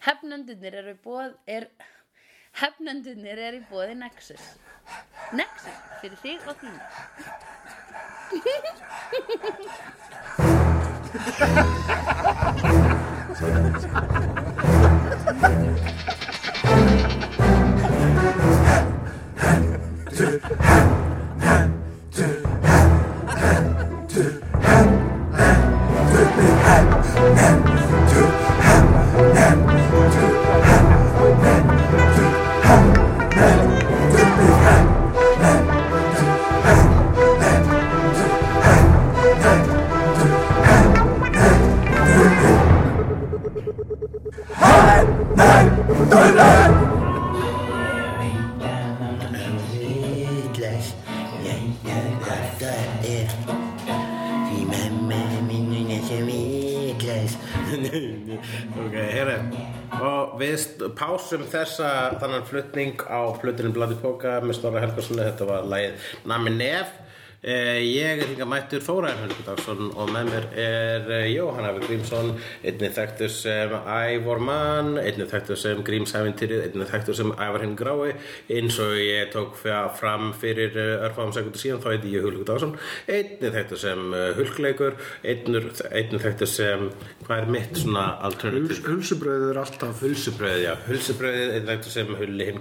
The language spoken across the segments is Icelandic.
Hefnendunir eru bóð er Hefnendunir eru í bóði Nexus. Nexus fyrir þig og þín Vitlaus, pásum þessa þannan flutning á flutinin Bladi Póka með Snorra Helgarssoni, þetta var lagið Nami Nef ég er hinga mættur Þóraðin Helgudagsson og með mér er eh, Jóhann Afi Grímsson einnig þekktur sem Ævor Mann einnig þekktur sem Grímsævintýrið einnig þekktur sem Ævar hinn grái eins og ég tók fram fyrir eh, örfáum sekundu síðan þá heiti ég Hulgur Dagsson einnig þekktur sem eh, Hulkleikur einnig, einnig þekktur sem hvað er mitt svona alternative Hulsubröður er alltaf Hulsubröðið, já, hulsubröðið er þetta sem hulli hinn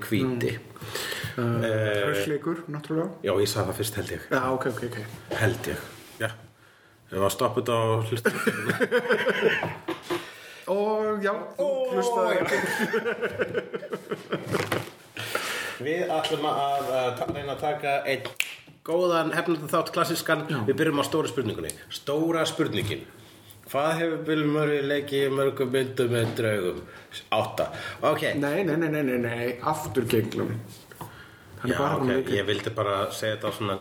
hvíti uh, Hrausleikur, náttúrulega. Já, ég sagði það fyrst held ég. Já, ok, ok, ok. Held ég, já. Við varum stoppið á hlustu Og já, þú hlustaði Við ætlum að uh, ta- reyna að taka einn góðan hefnandi þátt klassískan. Við byrjum á stóra spurningunni. Stóra spurningin Hvað hefur Bill Murray leikið í mörgum myndum með draugum? Átta. Ok, Nei, nei, nei, nei, nei, nei, aftur genglum Hann já, bara ok, ég vildi bara segja þetta á svona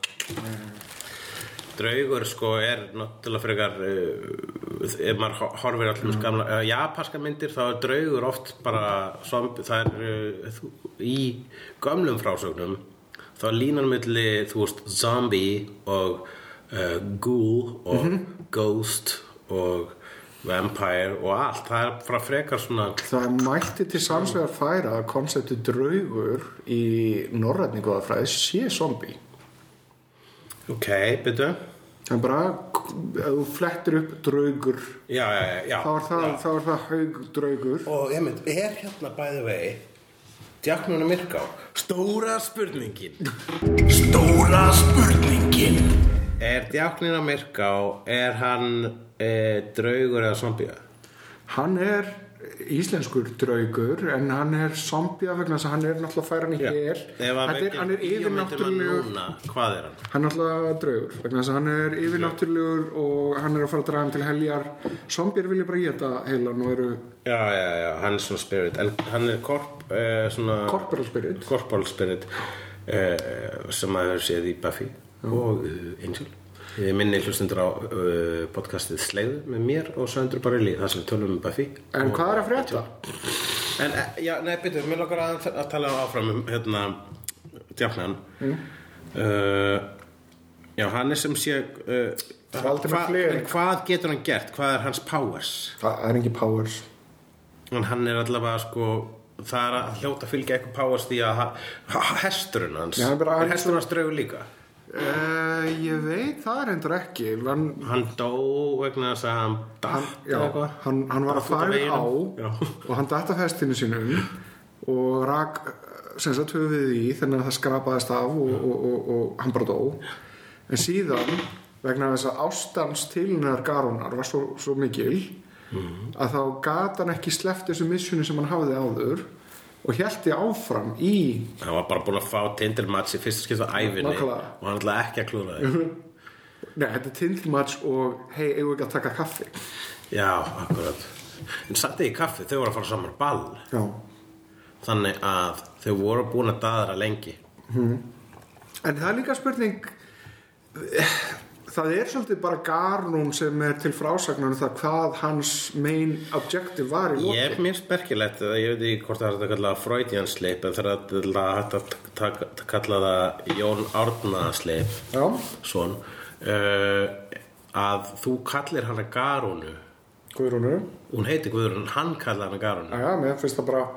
draugur sko er náttúrulega frekar uh, ef maður ho- horfir allir mm. gamla uh, japanska myndir þá er draugur oft bara það er uh, í gömlum frásögnum þá línan milli þú veist zombie og uh, ghoul og ghost og vampire og allt. Það er frá frekar svona Það mætti til samsvegar færa að konsepti draugur í norrætni góðafræði sé zombie. Ok, byrju. Það er bara, ef þú flettir upp draugur já, já, já, já. þá er það, er það haug draugur. Og ég mynd, er hérna bæði vegi Djáknuna Myrká Stóra spurningin. Stóra spurningin. Er Djáknuna Myrká Er hann e, draugur eða zombía? Hann er íslenskur draugur en hann er zombia vegna þess að hann er náttúrulega færan í er, hann er yfirnáttúrulegur Hvað er hann? Hann er alltaf draugur vegna þess að hann er yfirnáttúrulegur og hann er að fara að draga hann til heljar. Zombier vilja bara geta heilan og eru Já, já, já, hann er svona spirit. En hann er korp, e, svona corporal spirit. Corporal spirit e, Sem maður séð í Buffy Og uh, Angel Ég minni hlustundur á uh, podcastið Sleigðu með mér og Söndur Barilli þar sem við tölum um Buffy En hvað er að frétta? En, eh, já, nei, byrju, mér langar að, að tala áfram um, hérna, djáknan. Uh, já, hann er sem sé, uh, hva, hvað getur hann gert? Hvað er hans powers? Það er ekki powers En hann er allavega, sko, það er að hljóta fylgja eitthvað powers því að hesturinn hans, Já, hann bara- hesturinn hans draugur líka? Uh, Ég veit það er endur ekki hann, Hann dó vegna þess að hann eða eitthvað. hann, hann var að fara á. Já. og hann datt af hestinu sínum og rak sem sagt höfuðið í þannig að það skrapaðist af og, og, og, og hann bara dó en síðan vegna þess að ástans tilnæðar Garunar var svo, svo mikil að þá gat hann ekki sleppt þessu missjoni sem hann hafði áður og hjælti áfram í Hann var bara búin að fá tindelmats í fyrsta skipta æfinni Nákvæmlega. og hann ætlaði ekki að klúra því. Nei, þetta er tindlmats og hei, eigum við ekki að taka kaffi? Já, akkurat. En satt í kaffi, þau voru að fara saman ball. Já, Þannig að þau voru búin að daðra lengi. En það er líka spurning Það er svolítið bara Garnum sem er til frásagnar um það hvað hans main objective var í Ég er mér sperkilegt að ég veit ekki hvort það er að kalla það Freudian sleip en það er að kalla það Jón Árna sleip Já, svon uh, að þú kallir hana Garunu Guðrúnu. Hún heiti Guðrún, hann kallar hana Garun Já, mér finnst það bara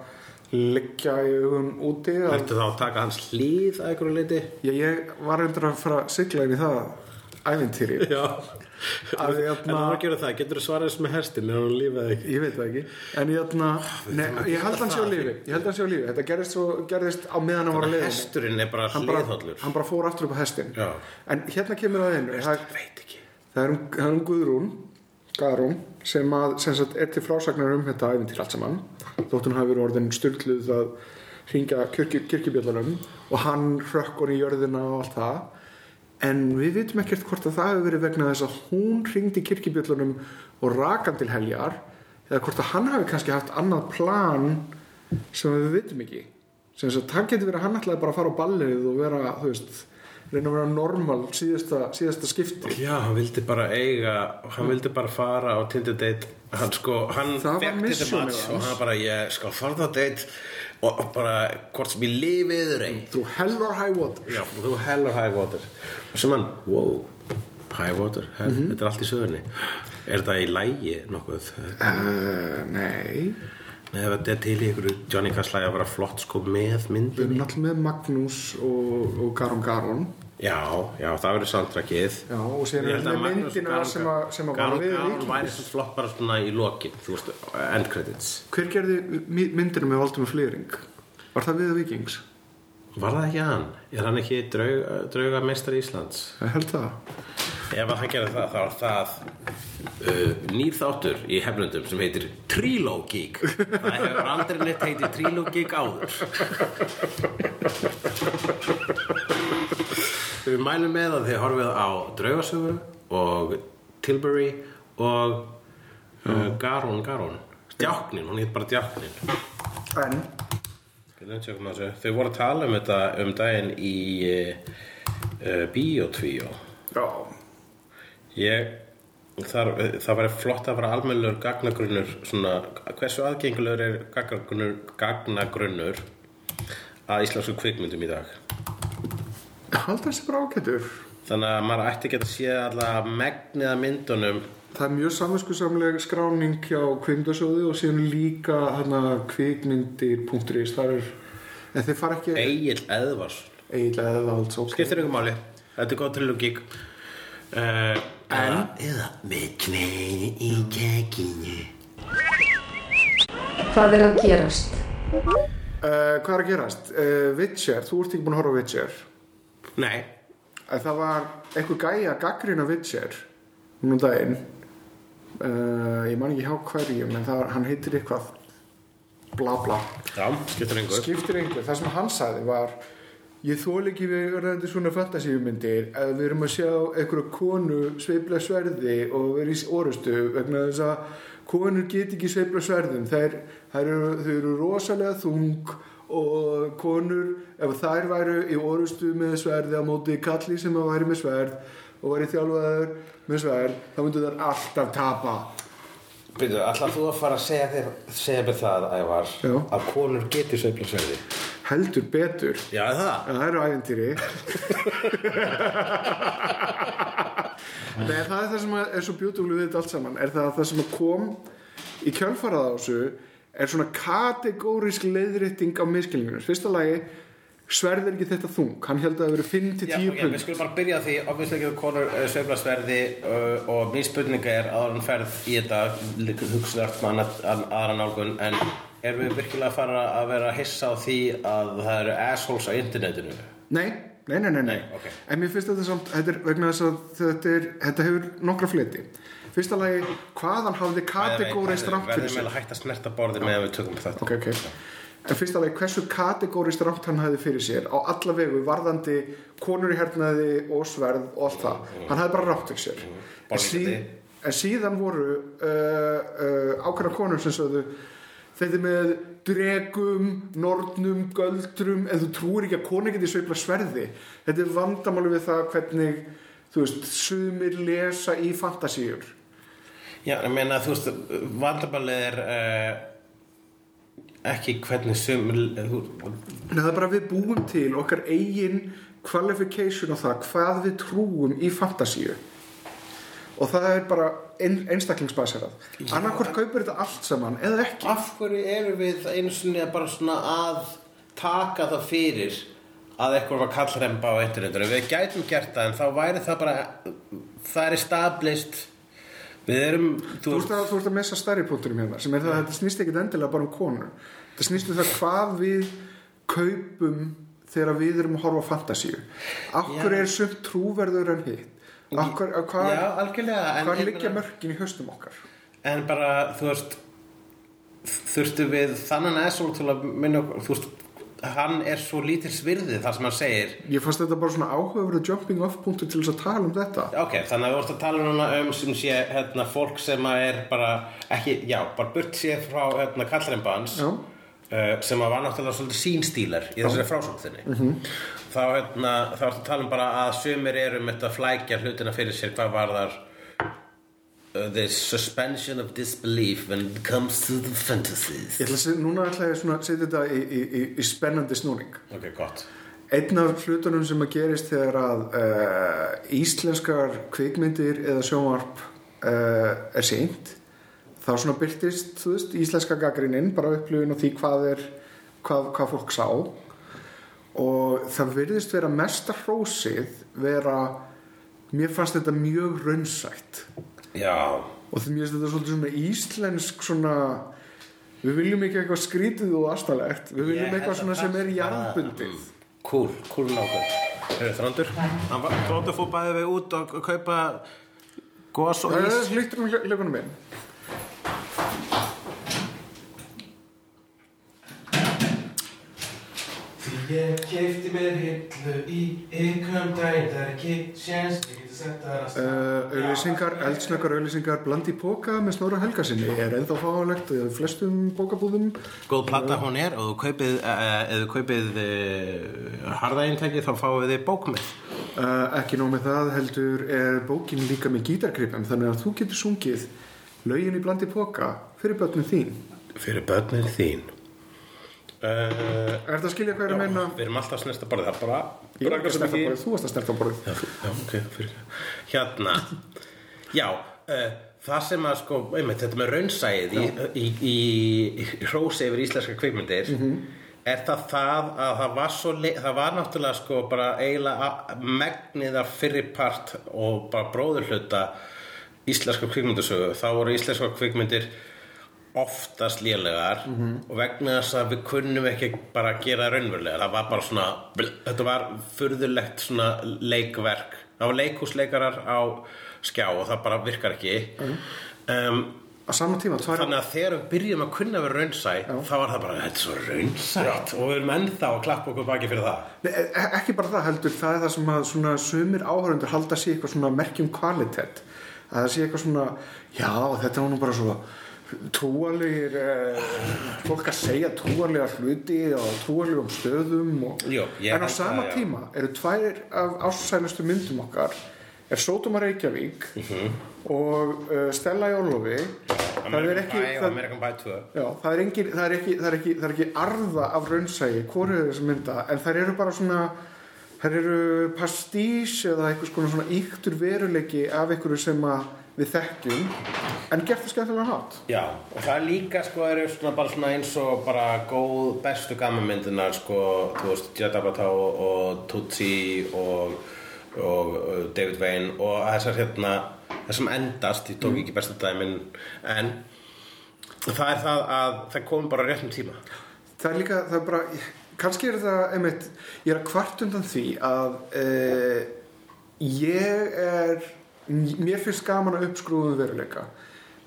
liggja í augum úti að, Ertu þá að taka hans hlýð að einhverju leiti? ég, ég var reyndar að fara að sigla inn í það ævintýri. Að En jæna, þú að gera það, getur þú svarað þess með hestin ef hann lífið ekki? Ég veit það ekki. En jæna, nei, ég held hann sé á lífi. Ég held hann sé á lífi, þetta gerðist, svo, gerðist á meðan hann var að leiðin Hesturinn er bara hann bara, hliðhollur. hann bara fór aftur upp á hestin Já. en hérna kemur það inn það, það er um, það er um Guðrún Garún sem, að, sem er til frásagnar um þetta ævintýr allt saman. Þótt hún hafi verið orðin styrkluð að hringja kirkju, kirkjubjöllunum og hann hrökk hún í jörðina og allt það en við vitum ekkert hvort að það hefur verið vegna þess að hún hringdi kirkjubjöllunum og rakan til heljar eða hvort að hann hafi kannski haft annað plan sem við vitum ekki. Sem þess að það getur verið að hann ætlaði bara að fara á ballið og vera, þú veist reyna að vera normal síðasta, síðasta skipti. Já, hann vildi bara eiga hann vildi bara fara á Tinder date. Hann sko, hann Tinder missionið match og hann bara, ég skal fara það date og bara, hvort sem ég lifið er einn Through hell or high water. Já, þú hell or high water. Og sem hann, wow high water, hell, Mhm. þetta er allt í söðunni er það í lægi nokkuð? Uh, Nei. Nei, þetta er til ykkur Johnny Cash lægi að vera flott sko með Við myndin erum alltaf með Magnús og, og Garon Garon Já, já, það verður soundtrackið Já, og við að Magnús myndina sem að, sem að var við Vikings væri svo flott bara svona í lokin þú veist, end credits Hver gerði my- myndina með Valdum Flýring? Var það við Vikings? Var það ekki hann? Er hann ekki draug, drauga meistar Íslands? Ég held það Ef hann gerir það, þá er það uh, nýr þáttur í hefnundum sem heitir Trilogík Það hefur aldrei neitt heitir Trilogík áður Við mælum með að þið horfið á Draugasögu og Tilbury og uh, Garon Garon. Djáknin, hún heit bara Djáknin En. Þau voru að tala um þetta um daginn í uh, uh, Bíotvíó Ég, þar, það væri flott að vera almennlegur gagnagrunnur svona, hversu aðgengulegur er gagnagrunnur, gagnagrunnur að íslensku kvikmyndum í dag Það sé bara ágætur. Þannig að maður ætti ekki að sé alla megniða myndunum. Það er mjög samvinskusamleg skráning hjá kvikmyndasjóði og síðan líka hana kvikmyndir.is það er, en þeir fara ekki Egil Eðvars eiginlega eða alls ok. Skiptir ykkur máli, þetta er góð trilogík uh, En Eða með kveði í kekinu Hvað er að gerast? Uh, hvað er að gerast? Uh, Witcher, þú ert ekki búin að horfa Witcher Nei, að það var einhver gæja að gaggrina Witcher núna um daginn. Uh, ég man ekki hjá hverjum en var- hann heitir eitthvað bla bla. Já, skiptir ykkur skiptir einhver, það sem hann sagði var ég þól ekki við ræði svona fantasíumyndir. Að við erum að sjá einhverju konu sveifla sverði og vera í orustu vegna þess að konur get ekki sveifla sverðum. Þær, þær eru, eru rosalega þung og konur ef þær væru í orustu með sverði á móti kalli sem að væri með sverð og væri þjálfaður með sverð þá myndu þær alltaf tapa Byrju, ætlar þú að fara að segja, þér, segja mér það, Ævar, Já. að konur geti sveiflasverði? heldur betur Já, er það? Það eru ævintýri Nei, það er það sem er svo beautiful við þetta allt saman er það að það sem kom í kjölfarað á þessu er svona kategórisk leiðrétting á miskilningunum fyrsta lagi sverð er ekki þetta þung hann held að það veri 5 til Já, 10 ok, við pund skulum bara byrja á því Obviously ekki konur uh, sveiflasverði uh, og mín spurninga er áður en ferð í þetta annað- an- aðra nálgun en erum við virkilega að fara að vera að hissa á því að það eru assholes á internetinu Nei, nei, nei, nei, nei. ok. En mér finnst þetta samt, þetta er vegna þess að þetta, er, þetta hefur nokkra fleti. Fyrsta lagi, hvaðan hafði kategórist rámt fyrir Verðum sig? vel að hætta að snerta borðið með að við tökum þetta Ok, ok. En fyrsta lagi, hversu kategórist rámt hann hafði fyrir sér á alla vegu varðandi konur í hernaði og sverð og allt það. Hann hafði bara rámt fyrir sér. En, sí, Borgindi. en síðan voru uh, uh, ákveðna konur sem sögðu er með dregum, nornum, göldrum en þú trúir ekki að konu geti sveifla sverði þetta er vandamáli við það hvernig þú veist, sumir lesa í fantasíur Já, ég meina, þú veist, vandaballið er uh, ekki hvernig sum þú, en það er bara við búum til okkar eigin qualification á það hvað við trúum í fantasíu. Og það er bara ein, einstaklingsbaserað annarkvort kaupir þetta allt saman eða ekki. Af hverju eru við einu sinni bara svona að taka það fyrir að eitthvað var kallremba á internetinu? Við gætum gert það en þá væri það bara það er established við erum Þú ert, að, að messa stærri punkturum hérna sem er það að þetta snýst ekkit endilega bara um konur. Þetta snýst um það hvað við kaupum þegar við erum að horfa fantasíu. Akkur Já. er sumt trúverður en hitt? Akkur, hvað, hvað liggja mörkin í höstum okkar? En bara, þú veist þurftu við þannan esól til að minna okkur, þú veist hann er svo lítils virði þar sem hann segir Ég fannst þetta bara svona áhugaverðu jumping off punktu til þess að tala um þetta. Ok, þannig að við vorst að tala núna um sem sé hérna, fólk sem að er bara ekki, já, bara burt séð frá hérna, kallrembans uh, sem að var náttúrulega svolítið sínstílar í þessari frásókþinni mm -hmm. þá, hérna, þá vorst að tala um bara að sumir eru um þetta flækja hlutina fyrir sér hvað var þar uh, the suspension of disbelief when it comes to the fantasies. Ætla að núna ætla ég að setja þetta í, í, í, spennandi snúning. Ok, gott. Einn af hlutunum sem að gerist þegar að uh, íslenskar kvikmyndir eða sjónvarp uh, er seint þá svona byrtist, þú veist, íslenska gaggrinnin bara upplifun á því hvað er hvað, hvað fólk sá. Og það virðist vera mesta hrósið vera mér fannst þetta mjög raunsætt Já, og því mér finnst þetta svolítið svona íslensk svona við viljum ekki eitthvað skrítið og astalegt við viljum eitthvað svona sem það- er jarðbundið. Cool, cool nákvæm þrándur? Þrándur fór bæði við út og kaupa gos og það ís. er hlýttur um leikunum minn ég keipti mér hillu í ykkum daginn, það er ekki sjens, ég geti sagt það að uh, auðlýsingar, eldsnökkar auðlýsingar blandi póka með snóra helgasinni er ennþá fáalegt í flestum bókabúðum Góð plata hún er og kaupið, uh, ef þú kaupið uh, harðaintæki þá fáið þið bók með. Uh, ekki nóg með það heldur er bókin líka með gítargripum þannig að þú getur sungið lögin í blandi póka fyrir börnum þín. Fyrir börnir þín uh, er þetta að skilja hvað er að meina? Við erum alltaf snesta borðið. Það er bara ég braggast að snerta borðið, þú varst að snerta borðið. Já, já, ok, fyrir. Hérna. Já, uh, það sem að sko einmitt, þetta með raunsæið í, í, í, í hrósi yfir íslenska kvikmyndir er það það að það var svo það var náttúrulega sko bara eiginlega a- megnið af fyrri part og bara bróðurhluta íslenska kvikmyndasögu. Þá voru íslenska kvikmyndir oftast lélegar og vegna þess að við kunnum ekki bara að gera raunverulega. Það var bara svona þetta var furðulegt svona leikverk. Það var leikhúsleikarar á skjá og það bara virkar ekki. Um, á sama tíma, þannig að þegar við byrjum að kunna vera raunsæ þá var það bara, þetta er svo raunsætt. Og við erum ennþá að klappa okkur baki fyrir það. Nei, e- e- ekki bara það heldur, það er það sem að svona sumir áhörundur halda sig eitthvað svona merkjum kvalitet. Að það sé eitthvað svona já, þetta var nú bara svo trúalegir eh, fólk að segja trúalega hluti og trúalegum stöðum og, Jú, en á sama það, tíma eru tvær af ástsælustu myndum okkar er Sótuma Reykjavík Mhm. og uh, Stella í Ólofi það er ekki það, American Pie 2 Já, það er, engin, það, er ekki, það, er ekki, það er ekki arða af raunsægi hvort er þessi mynda en þær eru bara svona þær eru pastís eða eitthvað svona íktur veruleiki af einhverju sem að við þekkjum en gert það skemmtilega hát Já, og það er líka sko eru svona bara svona eins og bara góð bestu gammamyndunar sko, þú veist, Judd Apatow og Tootsie og, og David Wayne og þessar hérna þessum endast, ég tók ekki bestu dæmin en það er það að það kom bara réttum tíma. Það er líka, það er bara kannski er það, einmitt, ég er að kvart undan því að e, ég er mér finnst gaman að uppskrúðu veruleika.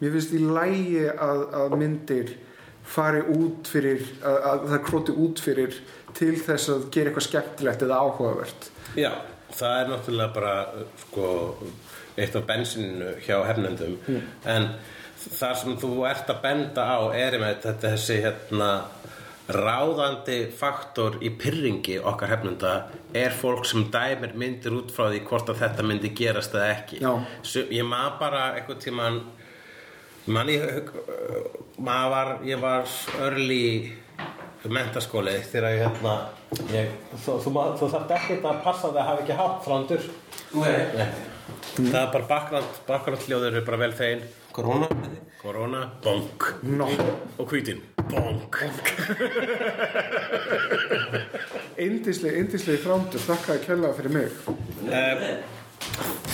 Mér finnst í lægi að, að myndir fari út fyrir að, að það króti út fyrir til þess að gera eitthvað skemmtilegt eða áhugavert. Já, það er náttúrulega bara sko eitt af bensininu hjá hefnendum en það sem þú ert að benda á er með þetta þessi hérna ráðandi faktor í pyrringi okkar hefnenda er fólk sem dæmir myndir út frá því hvort að þetta myndi gerast eða ekki. Já. Svo, ég maður bara einhvern tímann mann ég maður var, ég var early mentaskóli þegar ég hérna ég, þú, þú, þú, þú þarft ekkert að passa það að hafa ekki hátt frándur. Það er bara bakgrant, bakgrant hljóður er bara vel þegin. Korona. Corona, bonk Nó, Og hvítin, bonk indislega, indislega frándur, þakkaði kærlega fyrir mig.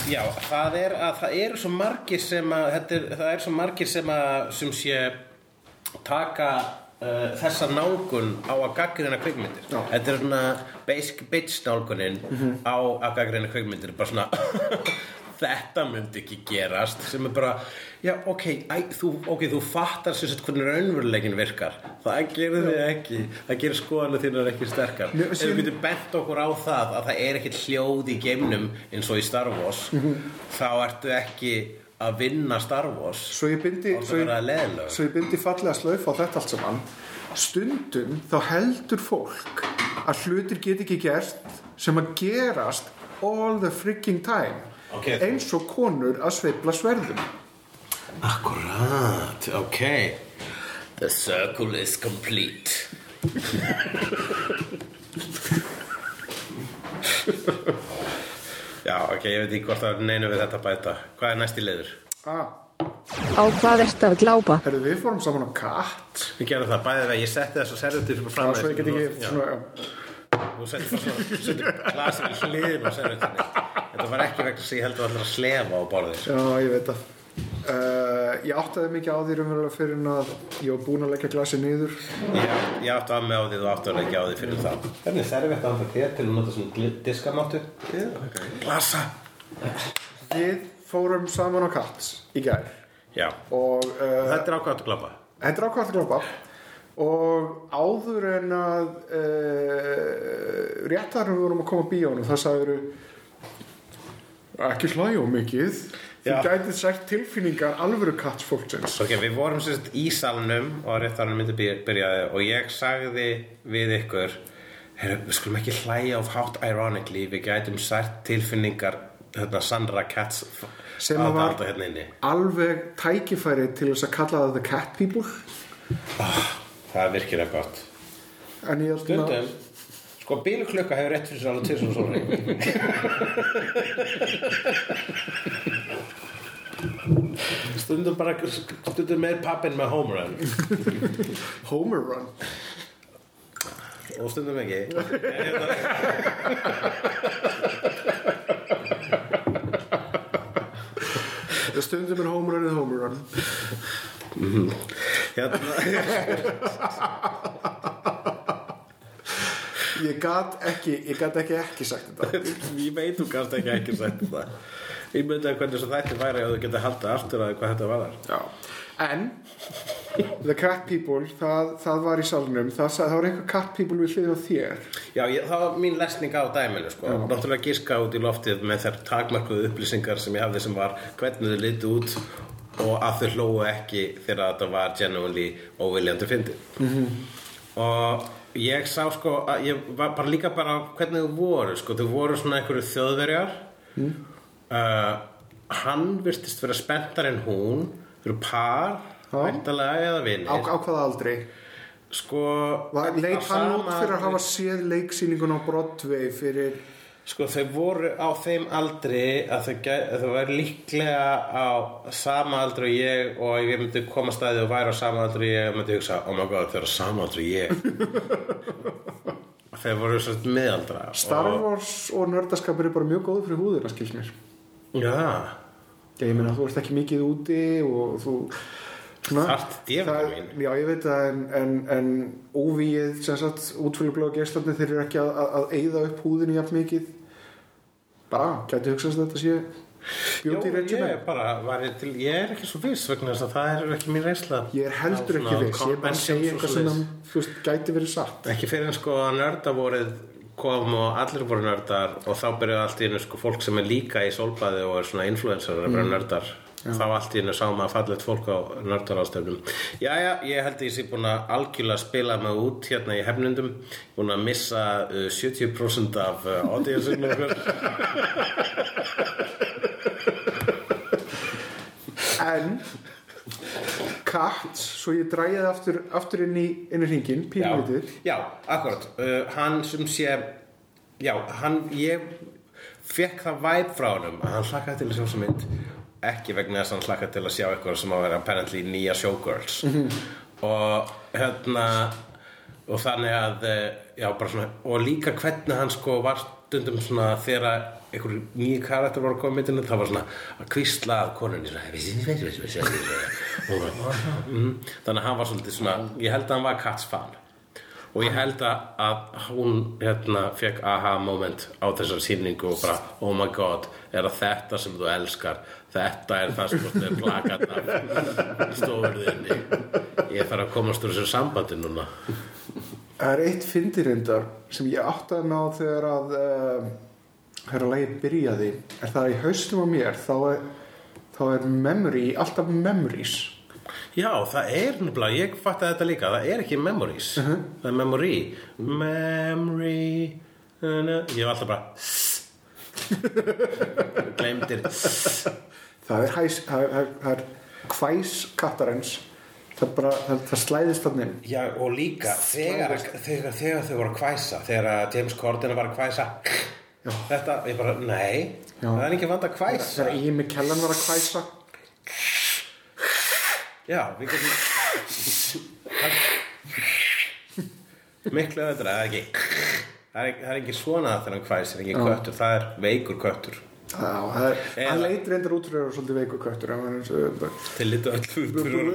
Já, það er að það eru svo margir sem að þetta er, það eru svo margir sem að sem sé taka uh, þessa nálgun á að gaggrina kvikmyndir. Já. þetta er svona basic bitch nálgunin á að gaggrina kvikmyndir. Bara svona þetta myndi ekki gerast. Sem er bara, já ok, æ, þú, okay, þú fattar sagt hvernig raunveruleikin virkar það gerir þið ekki það gerir skoðanir þínar ekki sterkar Nei, ef síðan- við getum bent okkur á það að það er ekkert hljóð í geimnum eins og í Star Wars þá ertu ekki að vinna Star Wars Svo ég það svo ég, svo ég bindi fallega slöf á þetta allt saman. Stundum þá heldur fólk að hlutir get ekki gerst sem að gerast all the freaking time. Ok. Eins og konur að sveifla sverðum. Akkurat, ok The circle is complete Já, ok, ég veit ekki hvort það er neinu við þetta bæta Hvað er næsti liður? Ah, Á hvað ertu að glápa? herru, við fórum saman á katt. Við gerum það bæðið að ég setti þessu servutir Já, fram svo ég get ekki svona, já. Þú setti bara svona, setti glasir í hliðin og servutinni Þetta var ekki vegna að ég heldur allir að slefa á borðið Já, ég veit það. Ég áttaði mikið á því raunverulega fyrir en að ég var búin að leggja glasið niður. Ég, ég átti að með á því þú átti að leggja á því fyrir það Hvernig servitt að það þér til að nota svona diskamáttu? Glasa. Við fórum saman á katt í gær. Já, og uh, þetta er ákvæmt að glapa Þetta er ákvæmt að glópa og áður en að uh, réttar við vorum að koma á bíónu það sagður ekki hlæja of mikið þú gætið sært tilfinningar alvöru kattsfólksins Ok, við vorum sérst í salnum og réttarinn myndi by- byrjaði og ég sagði við ykkur Heru, við skulum ekki hlæja of hátt ironically við gætum sært tilfinningar hérna Sandra Katz Sem að var- hérna alveg tækifæri til þess að kalla það the cat people. Það er virkilega gott. En ég held að Sko, bíluklukka hefur rétt fyrir sér alveg til svona svona Stundum bara Stundum meir pappin með home run. Homer Run. Og stundum ekki. Stundum er Homer Run eða Homer Run. Hérna. Ég gat ekki ekki ekki sagt þetta. Ég veit þú kannst ekki ekki sagt það Ég myndi að hvernig þætti væri að þú geta haldið aftur að hvað þetta var Já. en the cat people það, það var í salnum. Það, það var einhver cat people við hlið á þér. Já, ég, það var mín lesning á dæminu sko. Náttúrulega giska út í loftið með þær takmarkuðu upplýsingar sem ég hafði sem var hvernig þau litu út og að þau hlóu ekki þegar þetta var genuinely óviljandi fyndi og ég sá sko að ég var bara líka bara hvernig þau voru sko, þau voru svona einhverju þjóðverjar uh, hann virtist vera spenntar en hún. Eru par, Já. væntalega eða á, vinir. Á hvaða aldrei sko Var, á leit hann út fyrir að hafa séð leiksýningun á Broadway fyrir Sko þau voru á þeim aldri að þau, þau væri líklega á sama aldri og ég og ef ég myndi koma staði og væri á sama aldri og ég myndi hugsa, oh my god þau eru á sama aldri og ég. Þau voru svona miðaldra Star og, Wars og nördaskapur er bara mjög góð fyrir húðina skils mér Já, Já, ég meina þú ert ekki mikið úti og þú D-vitamin. það- Já, ég veit það en, en, en óvíið sem sagt útfylgblóða geislandi þeir eru ekki að, að, að eyða upp húðinu jafn mikið. Bara, gæti hugsast að þetta sé beauty Jó, regimen ég bara var ég til, ég er ekki svo viss vegna þess að það er ekki mín reynsla. Ég er heldur ekki viss, ég er bara að segja eitthvað sem að, þú veist, gæti verið satt. Ekki fyrir en sko að nördavórið kom og allir voru nördar og þá byrjuði allt í einu sko fólk sem er líka í sólbaði og er svona influencer og er bara nördar þá allt í einu sá maður fallegt fólk á nördarástöfnum Jæja, ég held að ég sé búin að algjörlega spila mig út hérna í hefnundum búin að missa uh, 70% af uh, audienceinu okkur En Katt, svo ég dræði aftur, aftur inn í, inn í hringin, Já, pínlítið já, akkurat uh, Hann sem sé Já, hann, ég fekk það væp frá honum að hann hlakkaði til að sjá þessa mynd ekki vegna þess að hann hlakkaði til að sjá eitthvað sem að vera apparently nýja showgirls og hérna og þannig að eh, já, bara svona, og líka hvernig hann sko var stundum svona þegar einhver nýju karakter var að koma í myndinu það var svona að kvísla að konunni svona, "Veistu, veistu, veistu, veistu, veistu, veistu." Og bara, mm. þannig að hann var svolítið svona ég held að hann var Cats fan. Og ég held að, að hún hérna fekk aha moment á þessar sýningu og bara oh my god, er það þetta sem þú elskar? Þetta er það sem þú er plakat af stofurðinni ég þarf að komast úr þessu sambandi núna. Það er eitt fyndirindar sem ég átti að ná þegar að uh, þegar að lagið byrjaði. Er það í haustum á mér? Þá er, þá er memory alltaf memories. Já, það er nefnilega, ég fatt þetta líka það er ekki memories, það er memory. Memory ég var alltaf bara glemdir það er, hæs, það er, hvæs kattarins. Það, bara, það, það slæðist þannig. Já, og líka þegar, þegar, þegar þau voru að kvæsa þegar James Corden var að kvæsa þetta, ég bara, nei. Já. það er ekki vand að kvæsa þegar Ian McKellen var að hvæsa. Já, við getum miklu öðra, eða ekki. Það er, það er ekki svona þegar hann kvæsir ekki köttur, það er veikur köttur. Já, það er, hann leit reyndar út fyrir að vera svolítið veikur köttur en hann er eins og að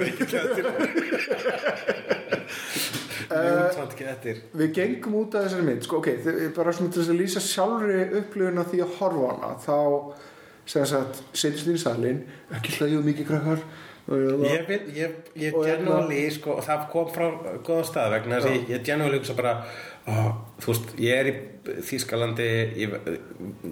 veikir köttur Kettir við gengum út af þessari mynd. Sko, ok, þið, bara svona til þess að lýsa sjálfri upplifun af því að horfa hana þá setjast inn í salin ekki hlægjuð mikið krakkar. Ég, ég, ég hérna- genuinely sko, og það kom frá góða stað vegna þess að ég, genuinely hugsa bara ó, þú veist, ég er í Þýskalandi ég,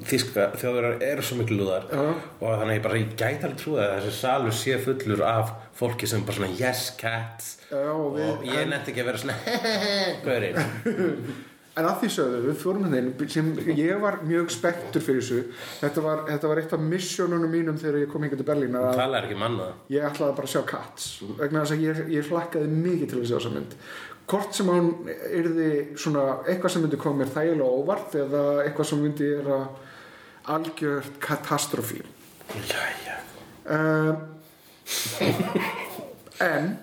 Þýska þjóðurar eru svo miklu lúðar. Og þannig að ég bara, ég gæti alveg trúið að þessi salur sé fullur af fólki sem bara svona yes cats. Og og ég nefndi ekki að vera svona gaurinn. En að því sögðu, við fórum hérna sem ég var mjög spektur fyrir þessu. Þetta var, þetta var eitt af missjónunum mínum þegar ég kom hingað til Berlín að manna ég ætlaði bara að sjá Cats vegna þess að ég, ég hlakkaði mikið til að sjá þessa mynd hvort sem hann svona eitthvað sem myndi koma mér þægilega óvart eða eitthvað sem myndi er að algjört katastrófi. Jæja. Uh, en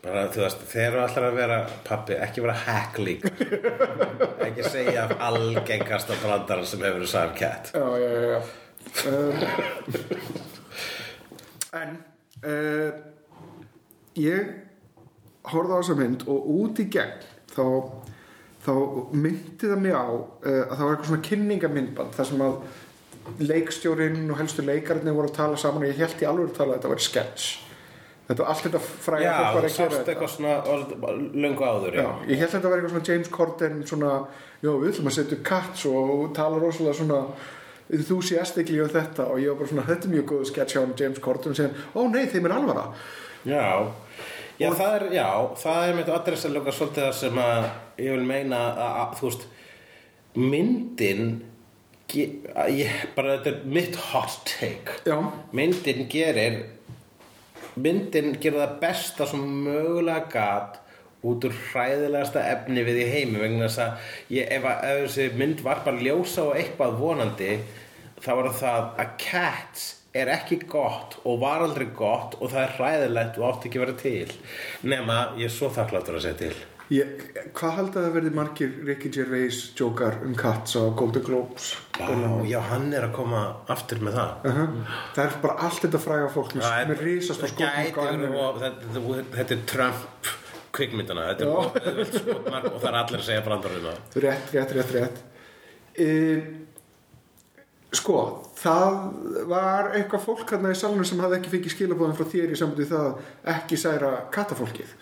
bara þú veist, þeir eru alltaf að vera pappi, ekki vera hack líka. Ekki segja af algengasta brandara sem hefur sagði cat. Já, já, já, já. Um, En uh, Ég horfði á þessa mynd og út í gegn þá, þá myndi það mig á uh, að það var eitthvað svona kynningamyndband þar sem að leikstjórinn og helstu leikarnir voru að tala saman og ég held í alveg að tala að þetta var sketch. Þetta var allt þetta fræga Já, fólk var þú að gera sást eitthvað svona löngu áður Já, ég held að þetta var eitthvað svona James Corden svona, já við ætlum að setja upp Cats og tala rosalega svona enthusiastically um þetta. Og ég var bara svona, þetta er mjög góð sketch á James Corden. Og segja, ó nei, þeim er alvara. Já, já það er, já, það er með adressa lukka svolítið það sem að ég vil meina að, að þú veist, myndin, ég, bara þetta er mitt hot take. Já, Myndin gerir, myndin gerir það besta sem mögulega gat út úr hræðilegasta efni við í heimi vegna þess að ég, ef, að, ef þessi mynd var bara ljósa og eitthvað vonandi þá var það að Cats er ekki gott og var aldrei gott og það er hræðilegt og átti ekki að vera til. Nema ég er svo þakkláttur að segja til. Ég, hvað haldið að það verði margir Ricky Gervais jókar um Cats á Golden Globes? Já, já, hann er að koma aftur með það. Uh Það er bara allt þetta fræga fólk með, er- með risast og of- þetta, er Trump kvikmyndana er og það er allir að segja brandaruna Rétt, rétt, rétt, rétt. E, Sko, það var eitthvað fólk hérna í salunum sem hafði ekki fengið skilabóðum frá þér í við það að ekki særa katafólkið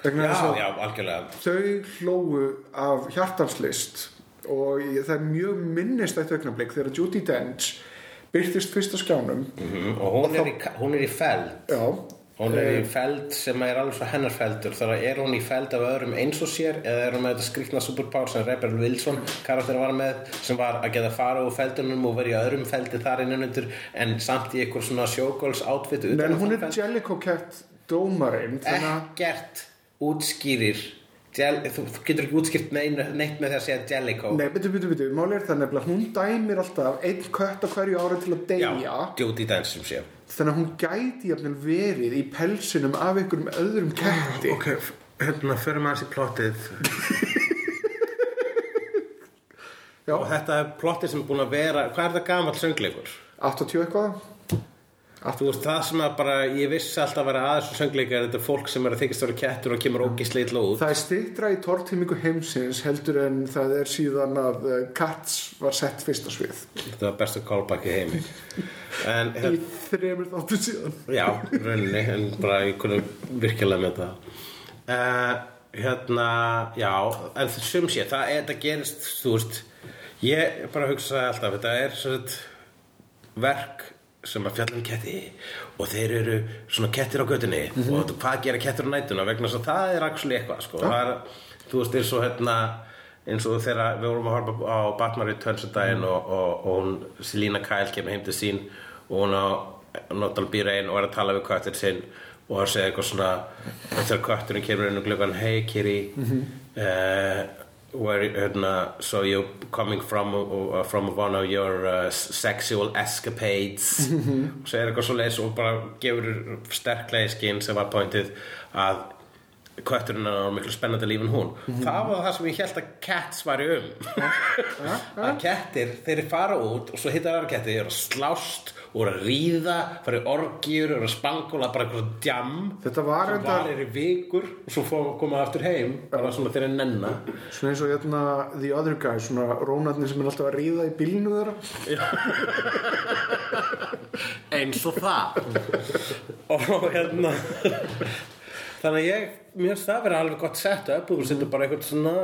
Vegna Já, já, algjörlega. Þau hlóu af hjartanslist og það er mjög minnistætt augnablik þegar Judy Dench byrtist fyrst á skjánum. Mhm, og hún er, í, hún er í feld Já, hún er í feld sem er alveg svo hennar feldur þar er hún í feld af öðrum eins og sér eða er hún með þetta skrýtna superpower sem Rebel Wilson karakter var með sem var að geta fara úr feldunum og vera í öðrum feldi þar innan undir en samt í einhver svona showgirls outfit um hún er. Jellicoe Cat dómarinn að ekkert útskýrir þú, þú getur ekki útskipt nein, neitt með því að segja Jellicoe. Nei, byrju, byrju, byrju, máli er það nefnilega hún dæmir alltaf einn kött á hverju ára til að deyja. Dench sem sé. Þannig að hún gæti jafnvel verið í pelsinum af einhverjum öðrum ketti. Ok, hérna fyrir maður sér plottið. Já. Og þetta er plottið sem er búin að vera Hvað er það gamall söngleikur? 80 eitthvað veist, það sem að bara, ég vissi alltaf að vera aðeins og söngleikar, þetta er fólk sem er að þykist að vera kettur og kemur ógislega illa út. Það er styrtra í tortímingu heimsins heldur en það er síðan að uh, Cats var sett fyrst á svið Þetta var bestu callback í heimi. En, í þremur þáttur síðan já, rauninni, en bara ég kunni virkilega með það. Uh, hérna, já, en sem sé, það er, þetta gerist, þú veist, ég bara hugsaði alltaf, þetta er svona verk sem að fjalla um ketti og þeir eru svona kettir á götunni og hvað gera kettir á nætuna vegna þess að það er actually eitthvað sko. það er, þú veist eins og hérna eins og þegar við vorum að horfa á Batman Returns um daginn og, og, og hún Selina Kyle kemur heim til sín og hún á Nottal býr einn og er að tala við köttir sinn og það segir eitthvað svona þegar kötturinn kemur inn og glöggan hey Kiri uh, where hérna, so you coming from uh, from one of your uh, sexual escapades. Og segir eitthvað svo leis og bara gefur sterklega í skinn sem var pointið að kötturinn er miklu spennandi líf en hún. Það var það sem ég held að cats væri um. Að kettir þeir fara út og svo hittar aðra kettir þeir eru að slást og eru að ríða fara í orgjur, eru að spangula bara eitthvað djam. Þetta var sem reyndar- varir í vikur og svo fór koma aftur heim bara svona þeir nenna. Svona eins og hérna The Other Guy Svona rónarnir sem er alltaf að ríða í bílinu þeirra. Eins og það. Og hérna þannig að ég mér finnst það vera alveg gott sett upp og þú setur bara eitthvað svona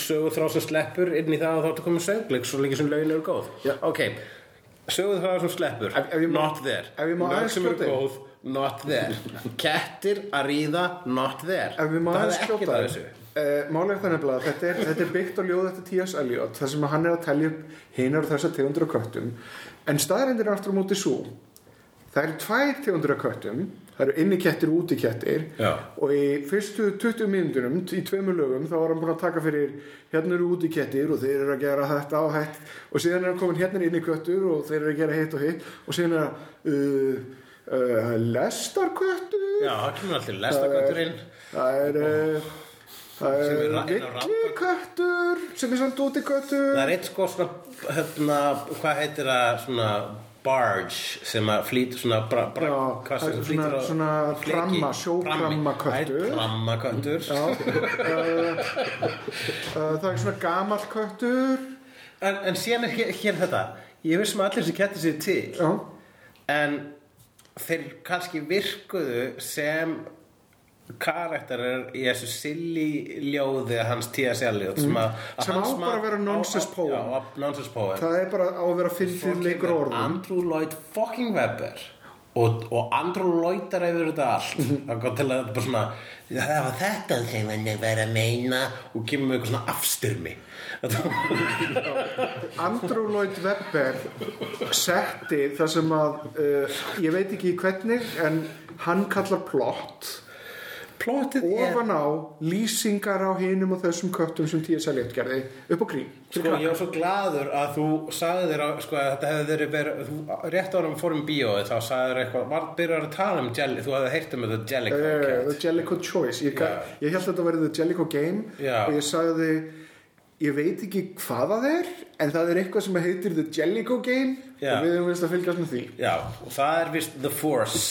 sögu þrá sem sleppur inn í það og þá ertu komið sögleik svo lengi sem lögin eru góð. Já. ok, sögu þrá sem sleppur. Ef- ef not there. lög sem eru góð, not there. Kettir að ríða, not there. Það er ekkert skjóta að þér. þessu. Eh, Málið er það nefnilega að þetta er, þetta er byggt á ljóð eftir T.S. Eliot þar sem að hann er að telja upp hinar og þessar tegundur af köttum. En staðarendir er aftur á móti svo það eru tvær tegundur af köttum það eru inni kettir og úti kettir Já. og í fyrstu 20 mínútunum í tveimur lögum þá var hann búin að taka fyrir hérna eru úti kettir og þeir eru að gera þetta og hætt og síðan er hann komin hérna inni köttur og þeir eru að gera hitt og hitt. Og síðan er það uh, uh, lestarköttur. Já, það kemur alltaf lestakötturinn Það er uh, Það er inn villiköttur sem er samt úti köttur Það er eitt sko svona, hérna, hvað heitir það, svona barge sem að flýtur svona, bra, bra, Já, hvað sem flýtur á svona. Það er prammaköttur. Já, uh, uh, það er svona gamall köttur. En, en síðan er hér, hér þetta, ég vissum að allir sem kettir sér til, Já, en þeir kannski virkuðu sem karakterar í þessu silly ljóði hans T.S. Eliot sem, að, að Mm. Sem hans á bara að vera nonsense poem. Það er bara á að vera fyndið leikur á orðum Andrew Lloyd fucking Webber og, og Andrew Lloyd er yfir þetta allt Mhm. það kom til að þetta bara svona það var þetta sem hann er verið að meina og kemur með eitthvað svona afstyrmi Andrew Lloyd Webber setti það sem að uh, ég veit ekki hvernig en hann kallar plott plottið er ofan á lýsingar á hinum og þessum köttum sem T.S. Eliot gerði upp á grín Sko, ég var svo gladur að þú sagði þér að sko, að þetta hefði verið verið, þú, rétt árum fórum bíóið þá sagði þér eitthvað, var byrjar að tala um jelly, þú hefði heyrt um þetta jelly Uh, the Jellicoe Choice ég, Já. ég held að þetta verið The Jellicoe Game Já. og ég sagði ég veit ekki hvað það er en það er eitthvað sem heitir The Jellicoe Game Já. og við höfum vist að fylgjast með því Já, og það er vist the force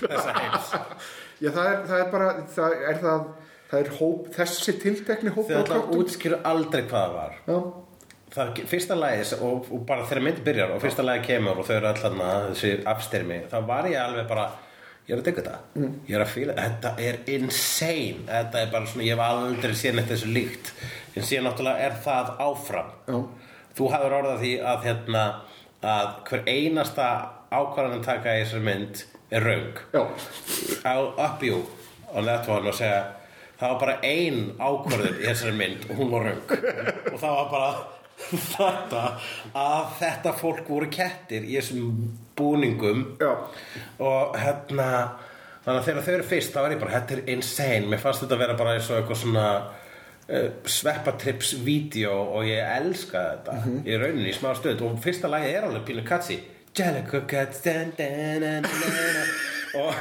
þessa heims Já, það er, það er bara það er, það, það er hóp, þessi tiltekni hóp af það köttum. útskýru aldrei hvað það var. Já, það, fyrsta lagi og, og bara þegar myndi byrjar og fyrsta lagi kemur og þau eru allan að þessi afstyrmi þá var ég alveg bara ég er að degja þetta, ég er að fíla þetta er insane, þetta er bara svona ég hef aldrei séð neitt þessu líkt. En síðan náttúrulega er það áfram. Já. þú hafður orðað því að hérna, að hver einasta ákvarðan taka í þessari mynd er raung já, I'll up you on that one og segja það var bara ein ákvörður í þessari mynd og hún var raung og það var bara þetta að þetta fólk voru kettir í þessum búningum. Já. Og hérna þannig að þegar þau eru fyrst þá var ég bara, þetta er insane. Mér fannst þetta að vera bara eins og eitthvað svona uh, sveppatrips vídeo og ég elska þetta í rauninni í smá stöð og fyrsta lagi er alveg pínu katsi Dan. og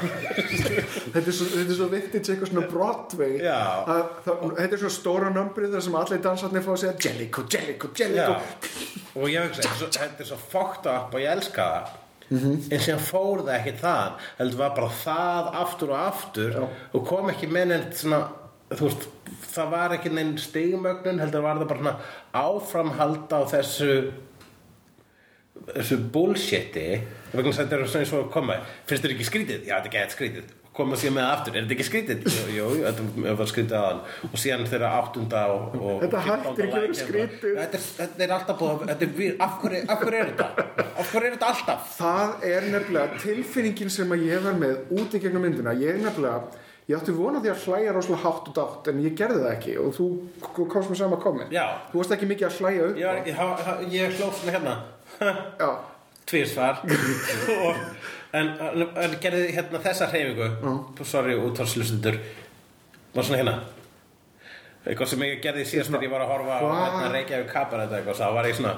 þetta er svo, svo vintage eitthvað svona Broadway. Já. það, þetta er svona stóra nömbrið þar sem allir dansarnir fá að segja Jellico, Jellico Já, og ég er svo- þetta er svo fucked up og ég elska það. En síðan fór það ekki það heldur var bara það aftur og aftur og kom ekki með neitt svona þú veist, það var ekki neinn stigmögnun heldur var það bara svona áframhalda á þessu þessu bullshiti vegna þess að þetta er svona að koma finnst þér ekki skrítið? Já, þetta er ekki skrítið koma sér með aftur, er þetta ekki skrítið? Jú, jú, þetta var skrítið aðan og síðan þeirra áttunda og, og Þetta 15. hættir ekki að vera skrítið. Þetta þetta er alltaf búið þetta er, við- af, hverju, af hverju er þetta? Af hverju er þetta alltaf? það er nefnilega tilfinningin sem að ég var með út í gegnum myndina ég er nefnilega, ég átti vona því að hlæja rosalega hátt og dátt en ég gerði það ekki og þú komst með sama komment Já. þú varst ekki mikið að hlæja upp Ég, ég, ég hlóð svona hérna tvísvar og, en, en, gerði hérna þessa hreyfingu. Sorry útvarslustundur var svona hérna. Eitthvað sem ég gerði síðast þegar ég var að horfa á Hvað? hérna Reykjavík kapar þetta eitthvað þá var ég svona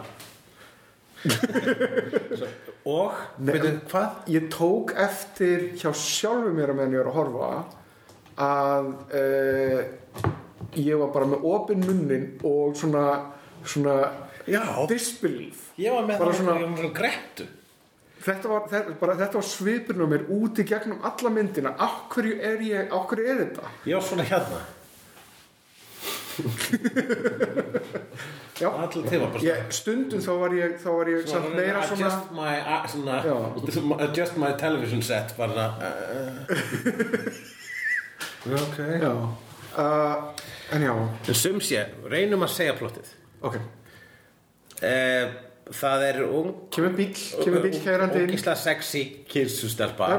Svo, og veitu, hvað? ég tók eftir hjá sjálfu mér að meðan ég var að horfa að uh, ég var bara með opinn munnin og svona svona Já. disbelief. Ég var með Bara það svona- ég var með svona grettu. Þetta var, þetta, bara, þetta var svipurinn á mér út í gegnum alla myndina. Hverju er ég, hverju er þetta? Ég var svona hérna. Já. Allir til var bara svona ég, stundum þá var ég þá var ég samt meira svona adjust my, uh, svona, adjust my television set bara uh, ok. Já, uh, en já. En sum sé, reynum að segja plottið. Ok, uh, það er ung kemur bíl kemur bíl keirandi inn. Ógislega sexy kilsustelpa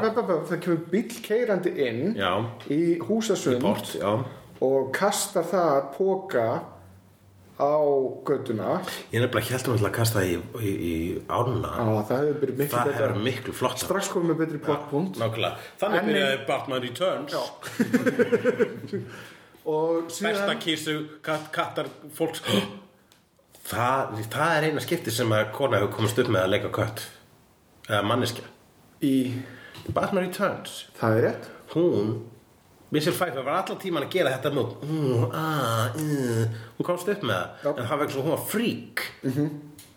það kemur bíl keirandi inn Já, í húsasund port, já. og kastar það póka á göduna Ég nefnilega held um að kasta í, í, í ána á, það hefur verið miklu Það hefur miklu flott strax komið með betri Nákvæmlega, þannig En- byrjaði Batman Returns. Og Besta síðan kísu, kat, kattar, fólks það, það er eina skipti sem að kona hefur komast upp með að leika kött. Eða manneskja. Í, Batman Returns. Það er rétt. Hún Michelle Pfeiffer var allan tíman að gera þetta nút mm, ah, mm. hún komst upp með það. En það var ekki svo hún var frík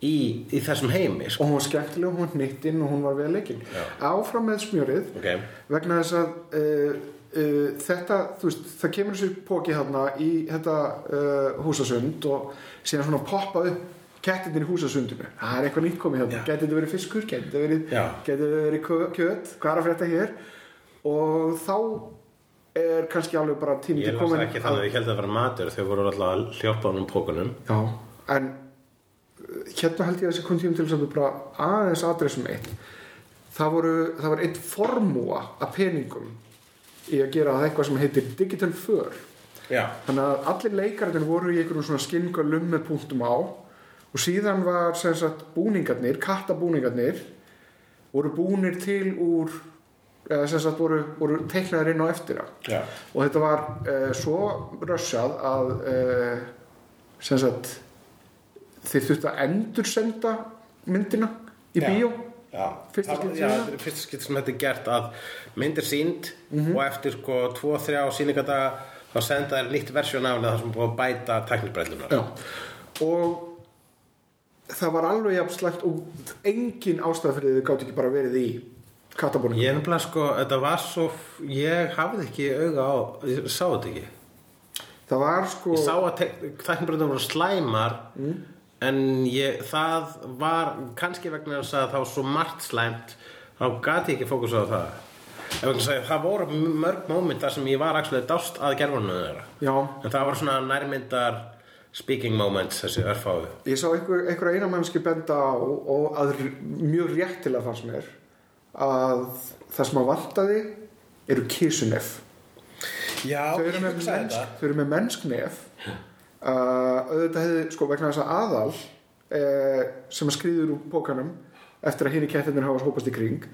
í, í þessum heimi sko. og hún var skemmtileg, hún var hnittinn og hún var vel leikinn áfram með smjörið Ok. vegna þess að uh, uh, þetta, þú veist, það kemur þessi póki þarna í þetta uh, húsasund og síðan svona poppa upp kettinir í húsasundinu. Það er eitthvað nýtt komið Já. gæti þetta verið fiskur? Gæti þetta verið, gæti þetta verið kjöt? Hvað er að frétta hér? Og þá er kannski alveg bara tími ég til las komin þannig að ég held að það var matur þau voru alltaf að hljópa honum pókunum Já, en uh, hérna held ég að þessi kom tíma til þess að við bara aðeins adressum eitt. Það voru, það var eitt formúa af peningum í að gera eitthvað sem heitir digital för já, þannig að allir leikarinn voru í einhverjum svona skingalum með punktum á og síðan var sagt búningarnir, kattabúningarnir voru búnir til úr eða sem sagt voru, voru teiknaðir inn á eftir já. og þetta var uh, svo rössað að uh, sem sagt þeir þurftu að endursenda myndina í Já. bíó Fyrsta það- já, sem þetta er er gert að mynd er sínd og eftir sko 2-3 sýningadaga þá senda þær nýtt versjón af þar sem búið að bæta tæknibræðlunar Já. og það var alveg jafn slæmt og engin ástæð fyrir þau gátt ekki bara verið í kattabúning Ég nefnilega sko, þetta var svo ég hafði ekki auga á ég sá þetta ekki. Það var sko ég sá að tæknibræðlunar voru slæmar en ég, það var kannski vegna þess að það var svo margt slæmt þá gati ég ekki fókus á það. Ef vegna þess að það voru mörg móment þar sem ég var actually dást að gerfunum þeirra. Já, En það var svona nærmyndar speaking moments þessi örfáðu. ég sá einhver, einhver eina mannski benda á og að mjög réttilega fannst mér að það sem að vantaði eru kísunef Já, þau eru með, mennsknef auðvitað hefði sko vegna þess að aðal uh, sem að skrýður úr pókanum eftir að hinn í kettinir hafa hópast í kring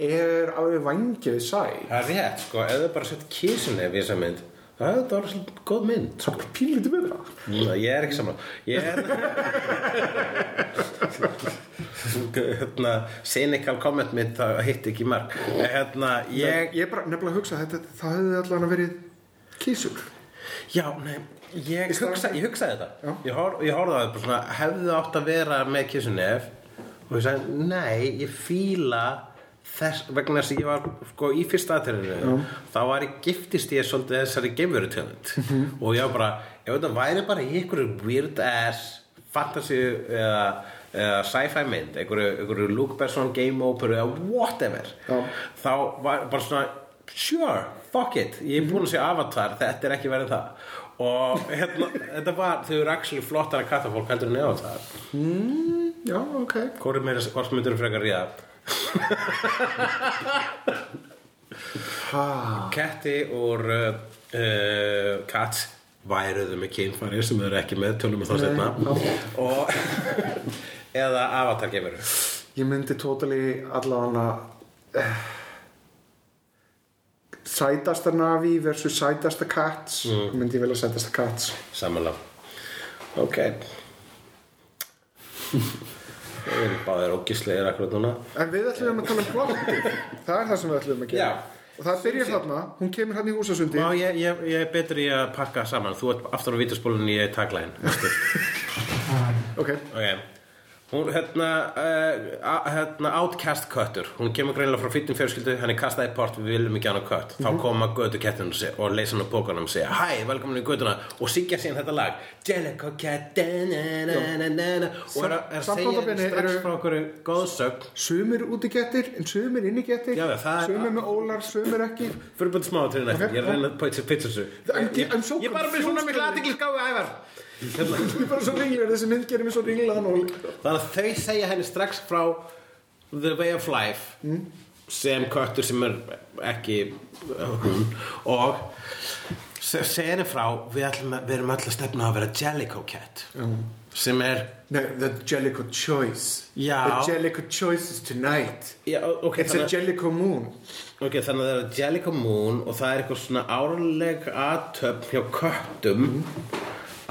er alveg vangið sæ Það er rétt, sko, ef þau bara sett kísunef í þessa mynd, Það var svolítið góð mynd Það er bara pínlítið betra. Ná, Ég er ekki saman Ég er hérna, Cynical comment mitt það hitti ekki marg hérna, Ég, er bara nefnilega að hugsa þetta, það hefði allan verið kísur Já, nei Ég, staðinn hugsa, ég hugsaði þetta. Já. Ég, hor, ég horfði á þetta svona, Hefðu átt að vera með kissunef Og ég sagði, nei, ég fíla Þess, vegna þess að ég var sko, í fyrsta aðterinu þá var ég giftist ég svolítið þessari geimveru tegund. Og ég var bara, ef þetta væri bara í einhverju weird ass fantasy eða, eða sci-fi mynd einhverju, Luke Besson game opera eða whatever Já. þá var bara svona sure, fuck it, ég er búin að sé avatar þetta er ekki verið það og hérna, þetta var, þau eru actually flottara kattafólk heldur en avatar Já, ok. Hvort er meira, hvort myndur frekar ríða ketti úr uh, uh, Cats væruðu með kynfæri sem eru ekki með tölum og þá setna og eða avatar gefur Ég myndi totally allavega Sætasta Navi versus sætasta Cats myndi ég velja sætasta Cats samanlá ok. Það eru báðir ógislegir akkurat núna. En við ætlum að tala um plottið Það er það sem við ætlum að gera. Já. Og það byrjar þarna, hún kemur hann í húsasundi. Má, ég, ég, ég er betur í að pakka saman. Þú ert aftur á vítaspólunni í taglæn Ok, Ok Hún, hérna, uh, hérna, outcast köttur. Hún kemur greinilega frá fýttum fjölskyldu Henni kastaði port, við viljum ekki hana kött. Þá koma götu kettinu og leysa hann á bókanum og segja Hæ, velkomin í götuna. Og syngja síðan þetta lag. Og er, að- er segja strax frá okkur góðsögn sumir úti gettir en sumir já, það er- Sumir með ólar, sumir ekki. Fyrir bara smá til eftir, ég er að reyna að pæta pizza þessu. I'm- I'm so Ég er bara með svona mikla with it. aðtiklisgáfi ævar Ég er bara svo ringlir, þessi mynd gerir mig svo ringlaðan og Þannig að þau segja henni strax frá The Way of Life sem köttur sem er ekki hún og se- segja henni frá við, ætlum, við erum öll að stefna að vera Jellico Cat sem er Nei, the Jellico choice. Já. The Jellico choice is tonight. Já, okay, It's a Jellico moon. Ok, þannig að það er Jellico Moon og það er eitthvað svona árleg aðtöfn hjá köttum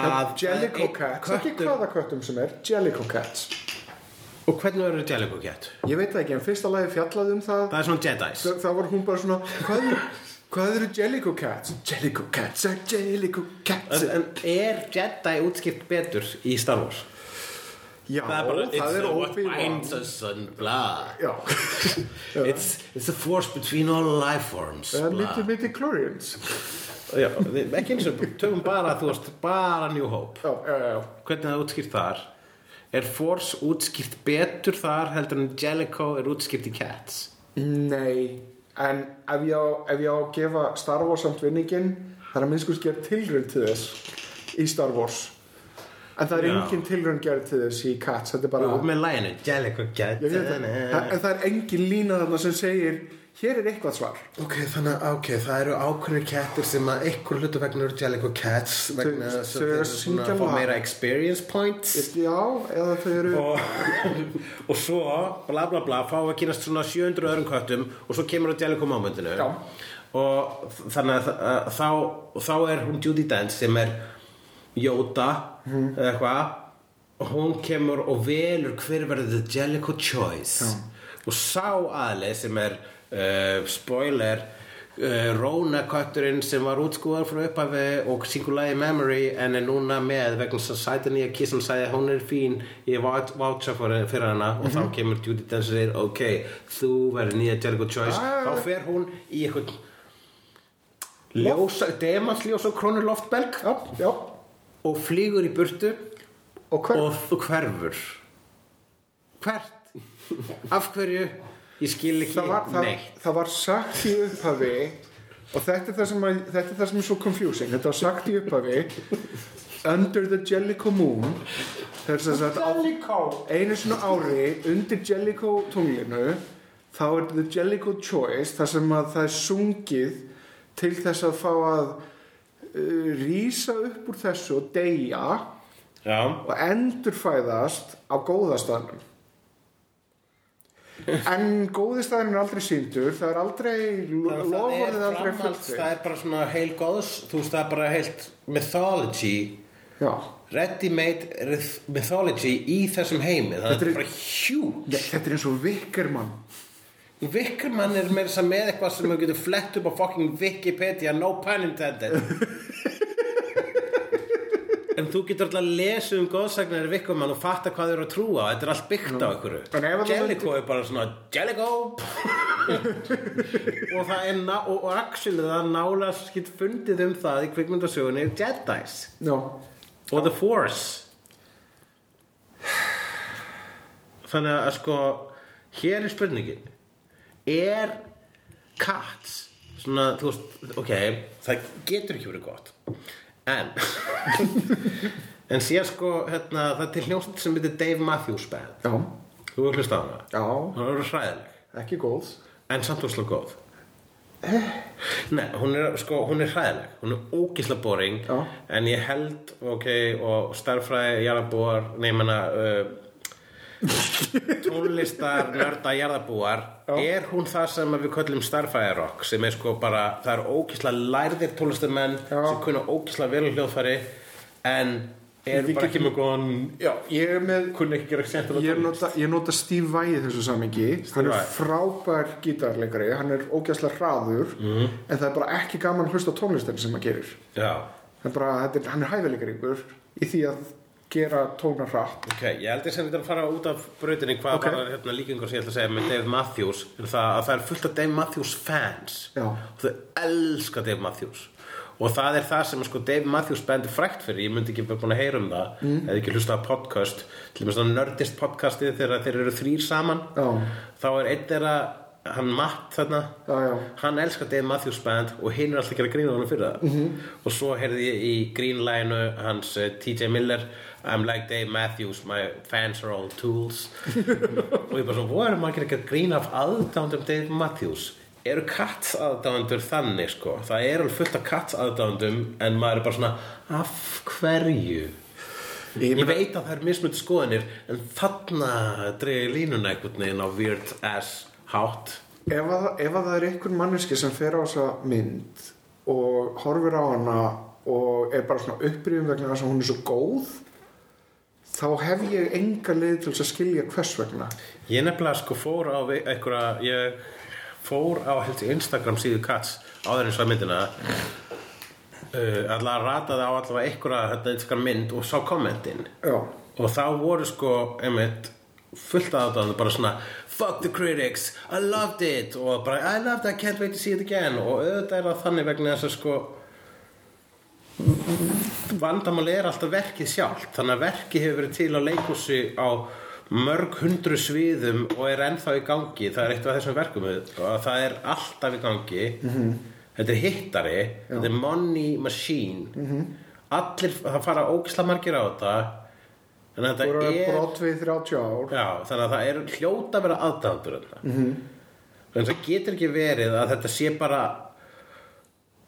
að Jellico cats, ekki hvaða köttum sem er Jellico cats og hvernig verður Jellico Cat? Ég veit það ekki, en fyrsta lagi fjallaði um það. Það er svona Jedis. Það, það var hún bara svona Hvað, hvað eru Jellico cats? Jellico cats Jellico cats. En, en er Jedi útskipt betur í Star Wars? Já, það er bara það er what Obi-Wan binds us and blah it's, it's the force between all life forms. Það er mikið mikið Chlorians já, ekki eins og tökum bara þú veist, bara New Hope. Já, já, hvernig er það útskýrt þar? Er force útskýrt betur þar heldur en Jellico er útskýrt í Cats? Nei, en ef ég, á, ef ég á að gefa Star Wars samt vinningin það er minnskust gera tilraun til þess í Star Wars en það er Já. engin tilraun gerð til þess í Cats þetta er bara og með læginu Jellico Cat Ég veit það. en það er engin lína þarna sem segir hér er eitthvað svar Ok, þannig að ok, það eru ákveðnir kettir sem að einhver hlutu vegna eru Jellico Cats vegna Þau- þess þau að eru þeir að eru svona syngja að fá lag. meira experience points Já, eða þau eru og, og svo bla bla bla við að kynast svona 700 öðrum köttum og svo kemur á Jellico momentinu Já. og þannig að, að þá, þá er hún Judy Dent sem er Yoda Mhm. eða eitthvað og hún kemur og velur hver verður the Jellico choice Já. og sá aðli sem er uh, spoiler uh, Róna kötturinn sem var útskúðar frá upphafi og syngur lagi Memory en er núna með vegna þess að sæta nýja kissan sagði að hún er fín ég vátsa fyrir, hana og þá kemur Judy Dent og segir ok, þú verður nýja Jellico choice Ah. þá fer hún í eitthvað ljósa, demansljósa krónur loftbelg Já, já og flýgur í burtu. Og hver? og hverfur. Hvert? Af hverju? Ég skil ekki það var, það, það var sagt í upphafi og þetta er það sem, að, þetta er, það sem er svo confusing. Þetta var sagt í upphafi Under the Jellico Moon þess að þetta einu svona ári undir Jellico tunglinu þá er the Jellico Choice þar sem að það er sungið til þess að fá að uh, rísa upp úr þessu og deyja já, og endurfæðast á góðastanum en góði staðurinn er aldrei síndur það er aldrei, er er aldrei fullt það er bara svona heil góðs þú veist það er bara heilt mythology já, ready-made rith- mythology í þessum heimi. Það Þetta er bara Já, þetta er eins og Vickerman Vickerman er meira þess að með eitthvað sem þú getur flett upp á fucking Wikipedia no pun intended. En þú getur alltaf að lesa um góðsagnar í Vickerman og fatta hvað þau eru að trúa. Þetta er allt byggt á En ef einhverju Jellico er bara svona Jellico og það er og, og actually það er nála skilt fundið um það í kvikmyndasögunni Jedis. Já, og The Force. Þannig að sko hér er spurningin er Cats svona, þú veist, ok það getur ekki verið gott. En en síðan sko hérna, það er til hljómsveit sem heitir Dave Matthews Band. Já, þú hefur hlust á hana? Já. Það eru hræðileg. Ekki góð. En samt úrslega góð. Nei, hún er, sko, hún er hræðileg. Hún er ógislega boring. Já. en ég held, ok, og nei, ég menna uh, tónlistar nörda jarðabúar er hún það sem við köllum starffræði rock sem er sko bara, það er ógislega lærðir tónlistarmenn Já. sem kunna ógislega vel hljóðfæri en eru bara ekki með góðan já, ég er með kunna ekki gera sentur Ég nota, ég nota Steve Vai í þessu samingi hann er frábær gítarleikari hann er ógæslega hraður Mhm. en það er bara ekki gaman að hlusta á tónlistin sem hann gerir. Já, hann, er, hann er hæfileikaringur í því að gera tóna hratt Ok, ég held ég sem við erum að fara út af brautinni hvað Ok. var hérna, líkingur sem ég ætla að segja með David Matthews er það að það er fullt af David Matthews fans Já. og þau elska David Matthews og það er það sem sko David Matthews band er frækt fyrir, ég myndi ekki vera búin að heyra um það mm. eða ekki hlusta á podcast til dæmis svona nördist podcastið þegar þeir eru þrýr saman Já. þá er einn þeirra hann Matt þarna Já, já. hann elskar Dave Matthews Band og hinn er alltaf að gera grín á hann fyrir það. -hmm. og svo heyrði ég í grínlæginu hans uh, TJ Miller I'm like Dave Matthews, my fans are all tools. Og ég bara svona, hvað er maður að gera grín af aðdándum Dave Matthews? Eru Cats aðdándur þannig sko? Það er alveg fullt af Cats aðdándum en maður er bara svona, af hverju? Ég Ég veit að það er mismönd skoðanir en þarna dreigir línuna einhvern veginn á weird ass hátt. Ef að, ef að það er einhver manneski sem fer á þessa mynd og horfir á hana og er bara svona upprýðum vegna þess að hún er svo góð þá hef ég enga leið til að skilja hvers vegna. Ég nefnilega sko fór á einhverja, ég fór á held ég Instagram síðu áður en svo myndina uh, allavega rataði á allavega einhverja þetta mynd og sá kommentin já, og þá voru sko einmitt fullt aðdáðan bara svona fuck the critics, I loved it. Og bara I loved it, I can't wait to see it again. Og auðvitað er það þannig vegna þess að sko vandamáli er alltaf verkið sjálft. Þannig að verkið hefur verið til á leikhúsi á mörg hundru sviðum og er ennþá í gangi. Það er eitt af þessum verkum. Og það er alltaf í gangi. Þetta er hittari. Þetta er money machine. Allir, það fara ógisla margir á þetta þannig að þú eru þetta að er brot við 30 ár Já, þannig að það er hljóta að vera aðdæðandur. Mm -hmm. Þannig að það getur ekki verið að þetta sé bara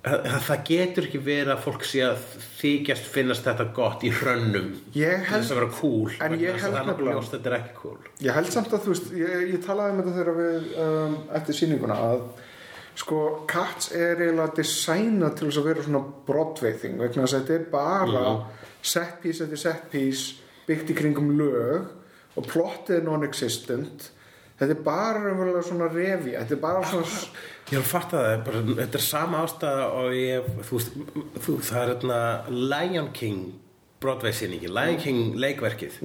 að, að það getur ekki verið að fólk sé að þykjast finnast þetta gott í hrönnum þess að vera cool en ég held það nefnilega- þetta er ekki cool Ég held samt að þú veist, ég, ég talaði um þetta þegar við um, eftir sýninguna að sko Cats er eiginlega designað til þess að vera svona Broadway thing vegna þess að þetta er bara set piece eftir set piece byggt í kringum lög og plottið er non-existent þetta er bara raunverulega svona revi þetta er bara svona Ég er að fatta það, bara, þetta er sama ástæða og ég, þú veist, þú, það er hérna Lion King Broadway sýningi, Lion King leikverkið.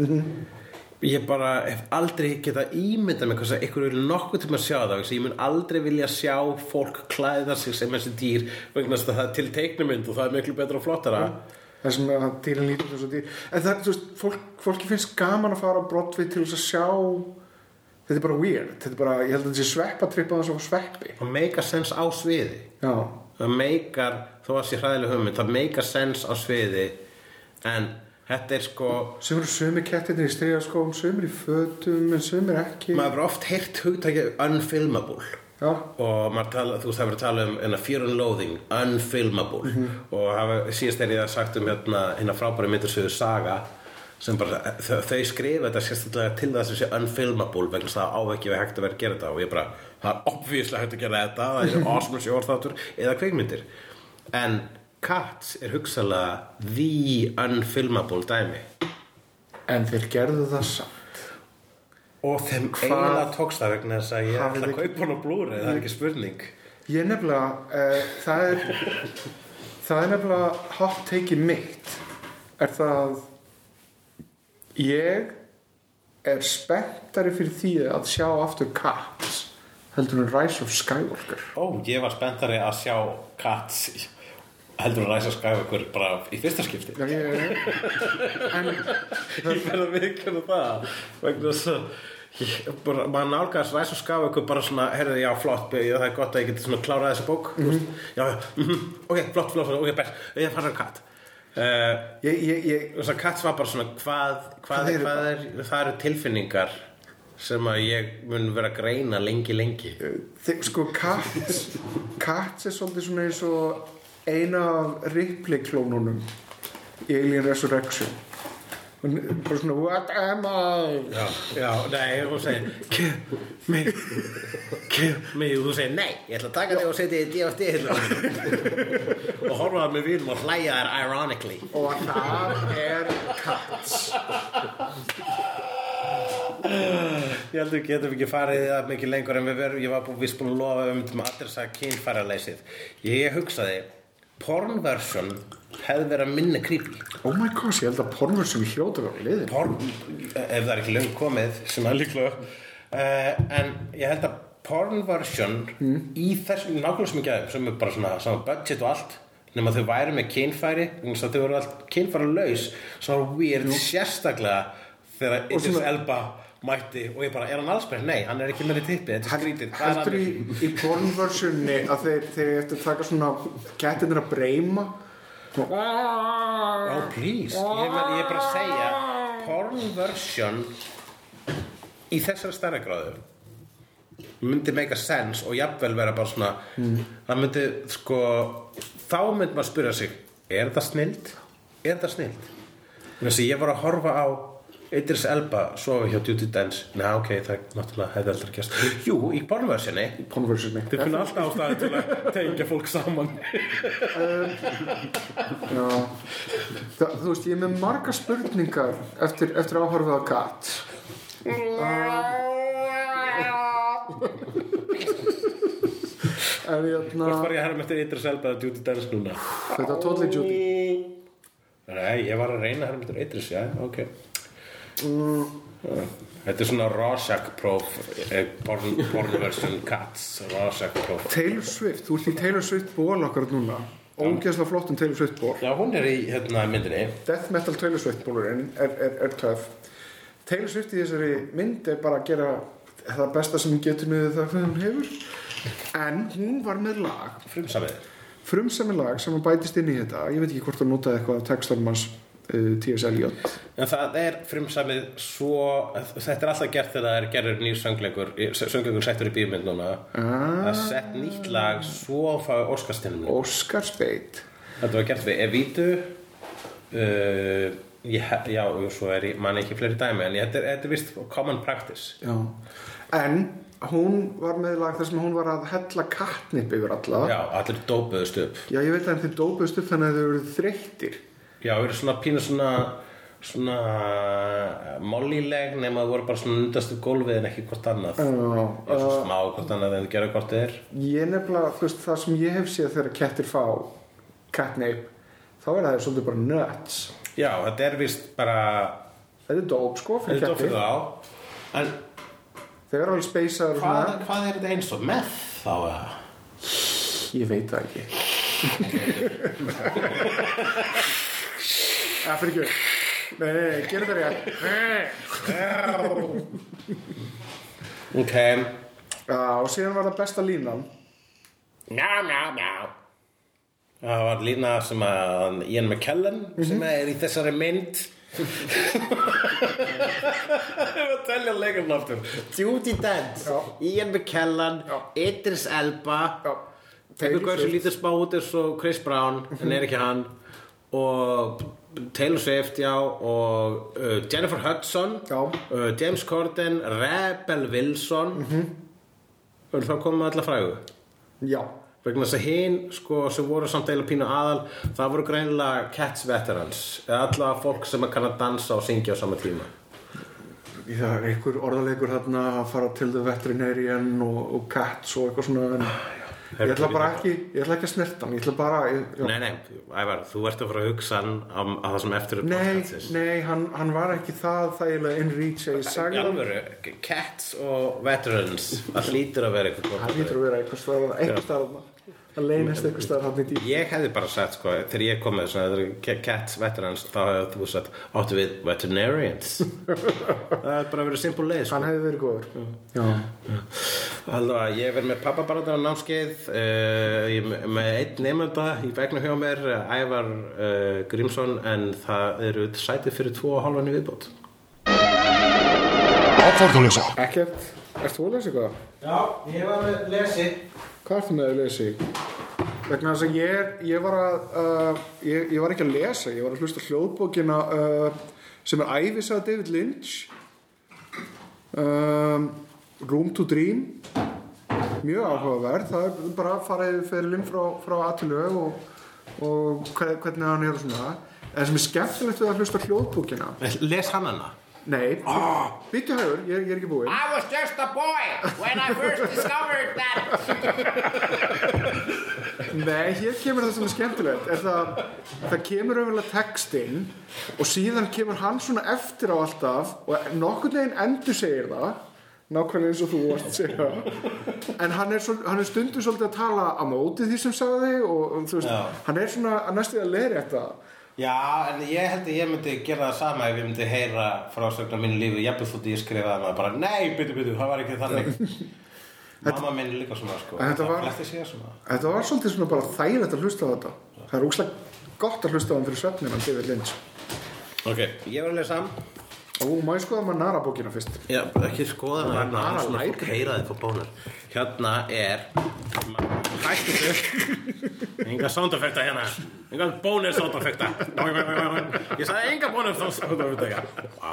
Ég bara hef aldrei getað ímyndað með hvað ykkur vil nokkuð til að sjá það, ég mun aldrei vilja sjá fólk klæða sig sem þessi dýr vegna þess að það er til teiknumynd og það er miklu betra og flottara. Það sem að dýrin lítur þessu dýr. En það þú veist, fólk, fólki finnst gaman að fara á Broadway til þess að sjá þetta er bara weird. Þetta er bara, ég held að þetta sé sveppatripp á þess að sveppi. Það meikar sens á sviði. já, það meikar, þó að sé hræðileg hugmynd það meikar sens á sviði. En þetta er sko sem eru sömur kettirnir í strigaskóm sömur í fötum en sömur ekki. Maður hefur oft heyrt hugtækið unfilmable já, og tala, þú veist það verið að tala um enna fear and loathing, unfilmable. Og hafa, síðast er ég að sagt um hérna hérna frábæri myndarsöðu Saga sem bara, þau, þau skrifa þetta sérstaklega til þess að sé unfilmable vegna það á ekki við hægt að vera að gera þetta. Og ég bara, það er obvíslega hægt að gera þetta það er awesome sjóðarþáttur eða kveikmyndir en Cats er hugsalega the unfilmable dæmi. En þeir gerðu það samt og þeim eiginlega tókst það vegna þess að ég ætla að kaupa hann á blúri það er ekki spurning Ég nefnilega, uh, það er, það er nefnilega hot take mitt, er það, ég er spenntari fyrir því að sjá aftur Cats heldur en Rise of Skywalker. Ó, ég var spenntari að sjá Cats heldur að ræsa skæfa bara í fyrsta skipti. Já, ég, en Ég verð að viðkjöna það vegna þess að maður nálgast ræs og skafa ykkur bara svona, heyrðu, já, flott, það er gott að ég geti svona klárað þessa bók mm -hmm. já, mm ok, flott, flott, flott, ok, best. Ég fann hann katt uh, katt var bara svona hvað, hvað, Hvað er, hvað er, það eru tilfinningar sem að ég mun vera að greina lengi, lengi. Þi- sko Cats, Cats er svolítið svona eins og eina af Ripley klónunum í Alien Resurrection. Hún er bara svona, what am I? Já, já, nei, hún segir Kill me Kill me og þú segir, nei, ég ætla að taka þig og setja þig í D.O.S.D. og horfa það með vinum og hlæja þær ironically og það er Cats Ég held við getum ekki farið það mikið lengur en við verum, ég var búin, að lofa um til maður að kynfæraleysið Ég hugsaði, pornversion hefði verið að minna creepy. Oh my gosh, ég held að sem hljóta var liðin. Porn, ef það er ekki löng komið sem er líklega. Uh, en ég held að porn version í þessum nákvæmlega sem ekki aðeim sem er bara svona sama budget og allt nema þau væri með kynfæri þau voru allt kynfæri laus svo weird sérstaklega þegar Idris Elba mætti og ég bara, er hann allsberg? Nei, hann er ekki með í tippi, þetta er skrítið er heldur í, í pornversunni að þeir, þeir eftir að taka svona kettinir að breyma Oh please, ég, men, ég er bara að segja porn version í þessari stærra gráðu myndi make a sense og jafnvel vera bara svona það myndi sko þá myndi maður spyrja sig er þetta snild? Er þetta snild? Þess að ég var að horfa á Idris Elba sofa hjá Duty Dance. Nei, ok, það náttúrulega hefði aldrei gæst Jú, í pornversinni. Pornversunni Þau finna alltaf ástæði til að tengja fólk saman. Já. Það, þú veist, ég er með marga spurningar eftir, eftir að horfa á Cats en Hvort hérna var ég að herra með eftir Idris Elba eða Duty Dance núna? þetta er totally Judy Nei, ég var að reyna að herra með eftir Idris, já, ok Þetta er svona Rorschach próf eh, porn, pornversion Cats Rorschach próf. Taylor Swift, þú ert í Taylor Swift ból okkar núna. Ógeðslega flottum Taylor Swift ból Já, hún er í hérna myndinni. Death Metal Taylor Swift bólurinn er, er, er töf Taylor Swift í þessari mynd er bara að gera það besta sem hún getur með það hvað hún hefur. En hún var með lag. Frumsamið. Frumsami lag sem hann bætist inn í þetta. Ég veit ekki hvort hann notaði eitthvað af textanum hans T.S. Eliot. En það er frumsamið svo Þetta er alltaf gert þegar það er gerður nýr söngleikur Söngleikur settur í bíómynd núna Það er sett nýtt lag Svo fáið Óskarstinnum Óskarsbeit Þetta var gert við Evitu uh, ég, Já, og svo er ég Man ekki fleiri dæmi En þetta er, vist common practice. Já. en hún var með lag þar sem hún var að hella kattnip yfir alla. Já, allir dópuðust upp. Já, ég veit að þeim dópuðst upp þannig að þau eru þreyttir Já, það eru svona pínu svona svona mollileg nema það voru bara svona undast upp gólfið en ekki hvort annað. Er svo smá hvort annað en gera hvort þið er. Ég nefnilega, þú veist, það sem ég hef séð þegar kettir fá catnip þá er það svolítið bara nuts. Já, þetta er vist bara Þetta er dóp, sko, fyrir þetta er kettir. En Þeir eru alveg speysaður og hvað, hvað er þetta eins og með þá Ég veit það ekki Það fyrir ekki. Nei, gerum það rétt. Ok, Já, og síðan var það besta línan. Njá, njá, njá. Það var lína sem að Ian McKellen sem er í þessari mynd. Að telja leikarinn aftur. Judy Dent. Ian McKellen. Idris Elba hvað sem Swift. lítið spá út eins og Chris Brown en er ekki hann. Og Taylor Swift, já og uh, Jennifer Hudson Já. uh, James Corden, Rebel Wilson. Mm -hmm. og þá komum við alla frægu? Já, vegna þess að hinn sko, sem voru samt eila pínu aðal það voru greinilega Cats veterans eða alla fólk sem kann að dansa og syngja á sama tíma. Það er einhver orðalegur þarna að fara til the veterinarian og, og cats og eitthvað svona en ég ætla bara ekki, ég ætla ekki að snerta hann, ég ætla bara ég. Nei, nei, Ævar, þú ert að fara að hugsa hann á, á það sem eftir er Nei, podcastsins. nei, hann, hann var ekki það þægilega in reach að ég sagði hann alvöru, Cats og Veterans það hlýtur að vera eitthvað hann lítur að vera einhver staðar einhver staðar að leynast einhver staðar hann í dýr Ég hefði bara sagt, sko, þegar ég kom með svona, er Cats Veterans, þá hefði þú sagt áttu við Veterinarians? Það er bara verið simpul leið, sko. Hann hefði verið góður. Já, Alltaf, ég verð með pappa bara á námskeið uh, ég með einn nefnda í vegna hjá mér, uh, Ævar uh, Grímsson, en það eru sætið fyrir tvo og halvan í viðbót. Áfórðuleysa ekkert, ert þú að lesa eitthvað? Já, ég var með lesi Hvað ertu með að lesa í? Vegna þess að ég, ég var að uh, ég, ég var ekki að lesa, ég var að hlusta á hljóðbókina uh, sem er æfisaða David Lynch. Um, Room to Dream. Mjög áhugaverð. Það er bara að fara yfir ferilinn frá, frá aðtölu og, og hver- hvernig hann er og svona. En það sem er skemmtilegt við að hlusta á hljóðbókina Les hann hana nei, oh. byttu hægur, ég, ég er ekki búinn. I was just a boy when I first discovered that. Nei, hér kemur það sem er skemmtilegt er það, það kemur auðvitað textinn og síðan kemur hann svona eftir á alltaf og nokkurn veginn endur segir það nákvæmlega eins og þú varst að segja. En hann er, svo, hann er stundum svolítið að tala á móti því sem sagði og, og veist, hann er svona að næstu að leira þetta Já, en ég held að ég myndi gera það sama ef ég myndi heyra frásögn á mínu lífi jafnvel þútt ég skrifaði maður bara Nei, byttu, byttu, það var ekki þannig. Mamma minn er líka svona, sko. Þetta var- svona. Þetta var svolítið svona bara þægilegt að hlusta á þetta. Það er úkslega gott að hlusta á hann fyrir Lynch. Ok, ég var að lesa má ég skoða maður Nara bókina fyrst? Já, ekki skoða hana hérna Bara Svona fólk heyra þið fór bónar. Hérna er Hættu þau Enga soundeffekta hérna. Enga bónir soundeffekta. Ég sagði enga bónir soundeffekta. Vá.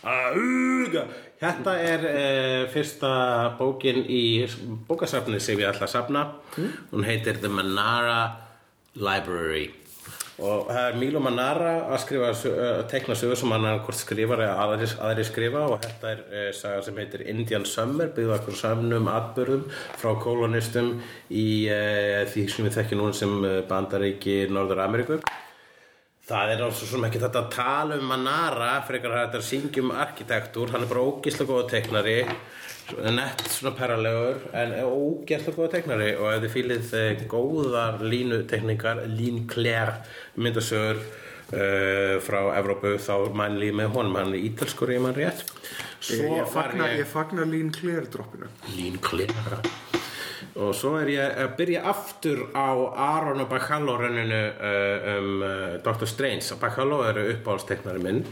Auga Þetta er uh, fyrsta bókin í bókasafni sem ég ætla að safna. Hún heitir The Manara Library og það er Milo Manara að skrifa uh, tekna sögur sem hann er hvort skrifar eða aðri, aðri skrifa. Og þetta er uh, saga sem heitir Indian Summer byggða okkur samnum atbyrðum frá kolonistum í uh, því sem við þekkjum núna sem bandaríki Norður Ameríku Það er alveg svona ekki þetta að tala um Manara frekar að þetta er syngjum arkitektúr hann er bara ógislega góða teiknari nett svona perralegur en ógislega góða teiknari. Og ef þið fýlið eh, góðar línutekningar Lín Claire myndasögur uh, frá Evrópu þá mæli ég með honum. Hann er ítalskur ég mann rétt. Ég, ég, var fagna, ég fagna Lean Clear droppinu. Lín Claire. Og svo er ég að byrja aftur á Aron og Bacallo renninu uh, um uh, Dr. Strange. Bacallo er uppáhaldsteknari minn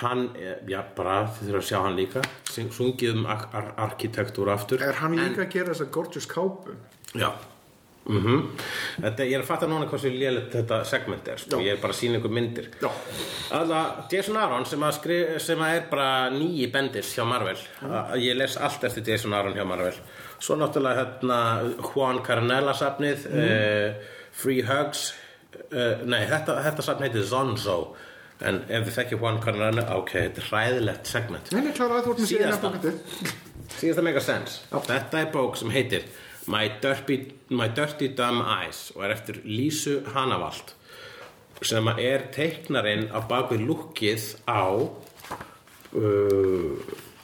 hann, eh, já bara þið þurfum að sjá hann líka sungið um ar ar arkitektúr aftur. Er hann líka að gera þessa gorgeous kápu? Já. Mm Þetta, ég er að fatta núna hversu lélegt þetta segment er sko. ég er bara að sína ykkur myndir. Alla, Jason Aaron sem, að skri, sem að er bara nýji bendis hjá Marvel. Að ég les allt eftir Jason Aaron hjá Marvel. Svo náttúrulega hérna Juan Carnella safnið eh, Free Hugs eh, nei, þetta, þetta safn heitir Zonzo en ef þið þekkir Juan Carnella ok, þetta er hræðilegt segment. Nei, klára Síðasta. bókandi síðast að make a sense. Þetta er bók sem heitir My Dirty, My Dirty Dumb Eyes og er eftir Lísu Hanavald sem er teiknarinn á bakvið lukkið á uh,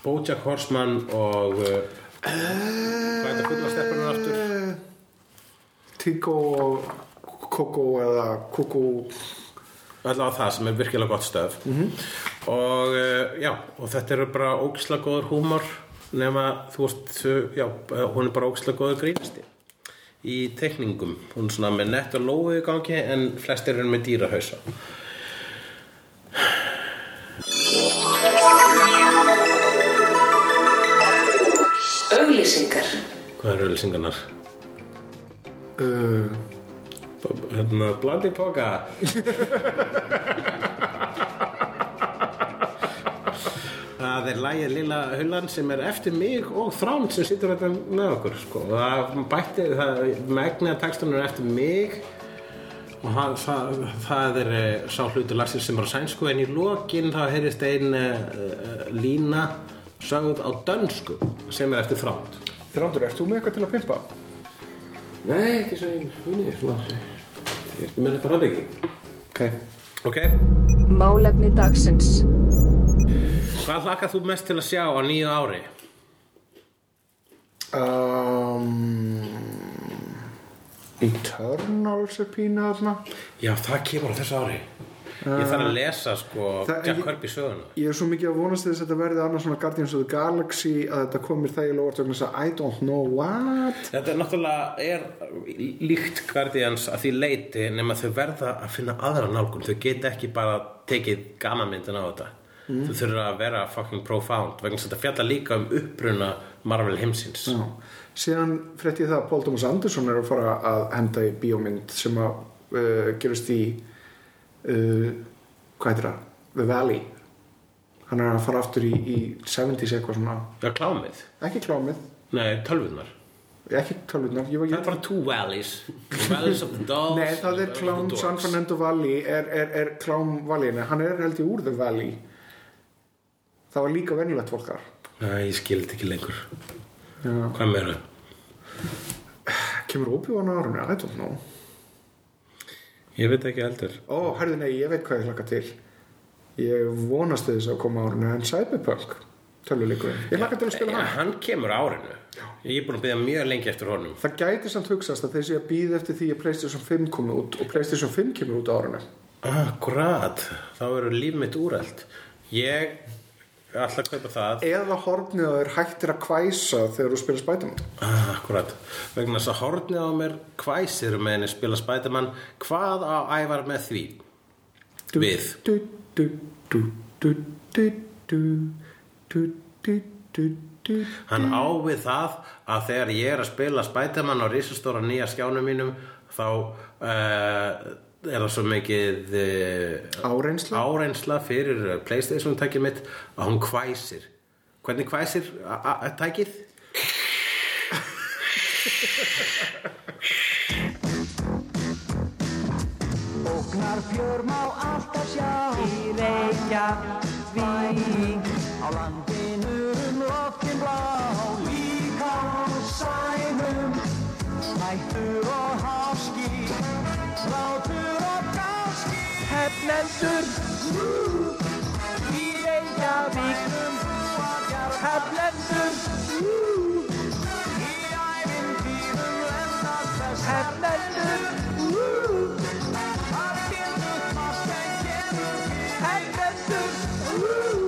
Bojack Horseman og uh, hvað er þetta fulla steppurinn aftur? Tico Coco eða Coco allavega það sem er virkilega gott stöf og uh, já og þetta eru bara ógislega góður húmor nema þú veist já, hún er bara ógislega góður grínasti í teikningum hún er svona með nett og lóu í gangi en flestir eru með dýrahausa Auglýsingar. hvað eru ölsingarnar? uh, hérna, blandi póka Það er lægið Lilla Hullan sem er eftir mig og Þránd sem situr þetta með okkur sko. það bætti, það megnaði textunum er eftir mig og það, það, það er eh, sá hluti lagsins sem er á sænsku en í lokin þá heyrist ein uh, lína sögð á dönsku sem er eftir Þránd Þrándur, ert þú með eitthvað til að pimpa? Nei, ekki svo einn húni svona Ég menn þetta hann ekki Ok. Ok, Málefni dagsins. hvað hlakað þú mest til að sjá á nýju ári? Um, Eternals er pína þarna. Já, það kemur á þessu ári Ég þarf að lesa sko Jack Kirby söguna. Ég er svo mikið að vonast þess að þetta verði annars svona Guardians of the Galaxy að þetta komir þægilega óvart vegna þess að I don't know what. Þetta er náttúrulega er líkt Guardians að því leiti nema þau verða að finna aðra nálgun. Þau geta ekki bara tekið gamanmyndin á þetta. Þau þurfa að vera fucking profound vegna þetta fjalla líka um uppruna Marvel heimsins. Já. Síðan frétti ég það að Paul Thomas Anderson er að fara að henda í bíómynd sem að uh, gerist í uh, hvað heitir það? The Valley. Hann er að fara aftur í, í 70s eitthvað svona. Já, klámið. Ekki klámið, Nei, tölvunar ekki tölvurnar ég var Það er bara two valleys. Valleys of the Dolls. Nei, það er klám. San Fernando Valley er, er, er klám Valley Nei, hann er held ég úr The Valley. Það var líka venjulegt fólkar Nei, ég skil þetta ekki lengur. Já. Hvað meira? kemur óbjóðan á árunni, I don't know Ég veit ekki heldur. Ó, herðu nei, ég veit hvað ég hlaka til. Ég vonast þess að koma árinu En Cyberpunk, töluleikurinn Ég hlaka til að spila hann Hann kemur árinu. Ég er búin að byrja mjög lengi eftir honum. Það gæti samt hugsast að þeir sé að býða eftir því að PlayStation 5 komi út Og PlayStation 5 kemur út árinu. Akkurat, þá verður líf mitt úrælt Ég alltaf kaupa það eða hornið á þér hættir að kvæsa þegar þú spila Spiderman ah, akkurat, vegna þess að hornið á mér kvæsir með henni spila Spiderman hvað á ævar með því við hann ávið það að þegar ég er að spila Spiderman á risastóra nýja skjánum mínum þá eða uh, er það svo mikið uh, Áreynsla? áreynsla fyrir uh, Playstation tækið mitt að hún hvæsir Hvernig hvæsir a- a- tækið? Ógnar fjör má alltaf sjá Í Reykjavík Á landinu um loftin blá Líka á sænum Hættur og háski Hefnendur Í Eigavíkum Hefnendur Í æfintýrum lennast þess Hefnendur Það getur maður sem getur Hefnendur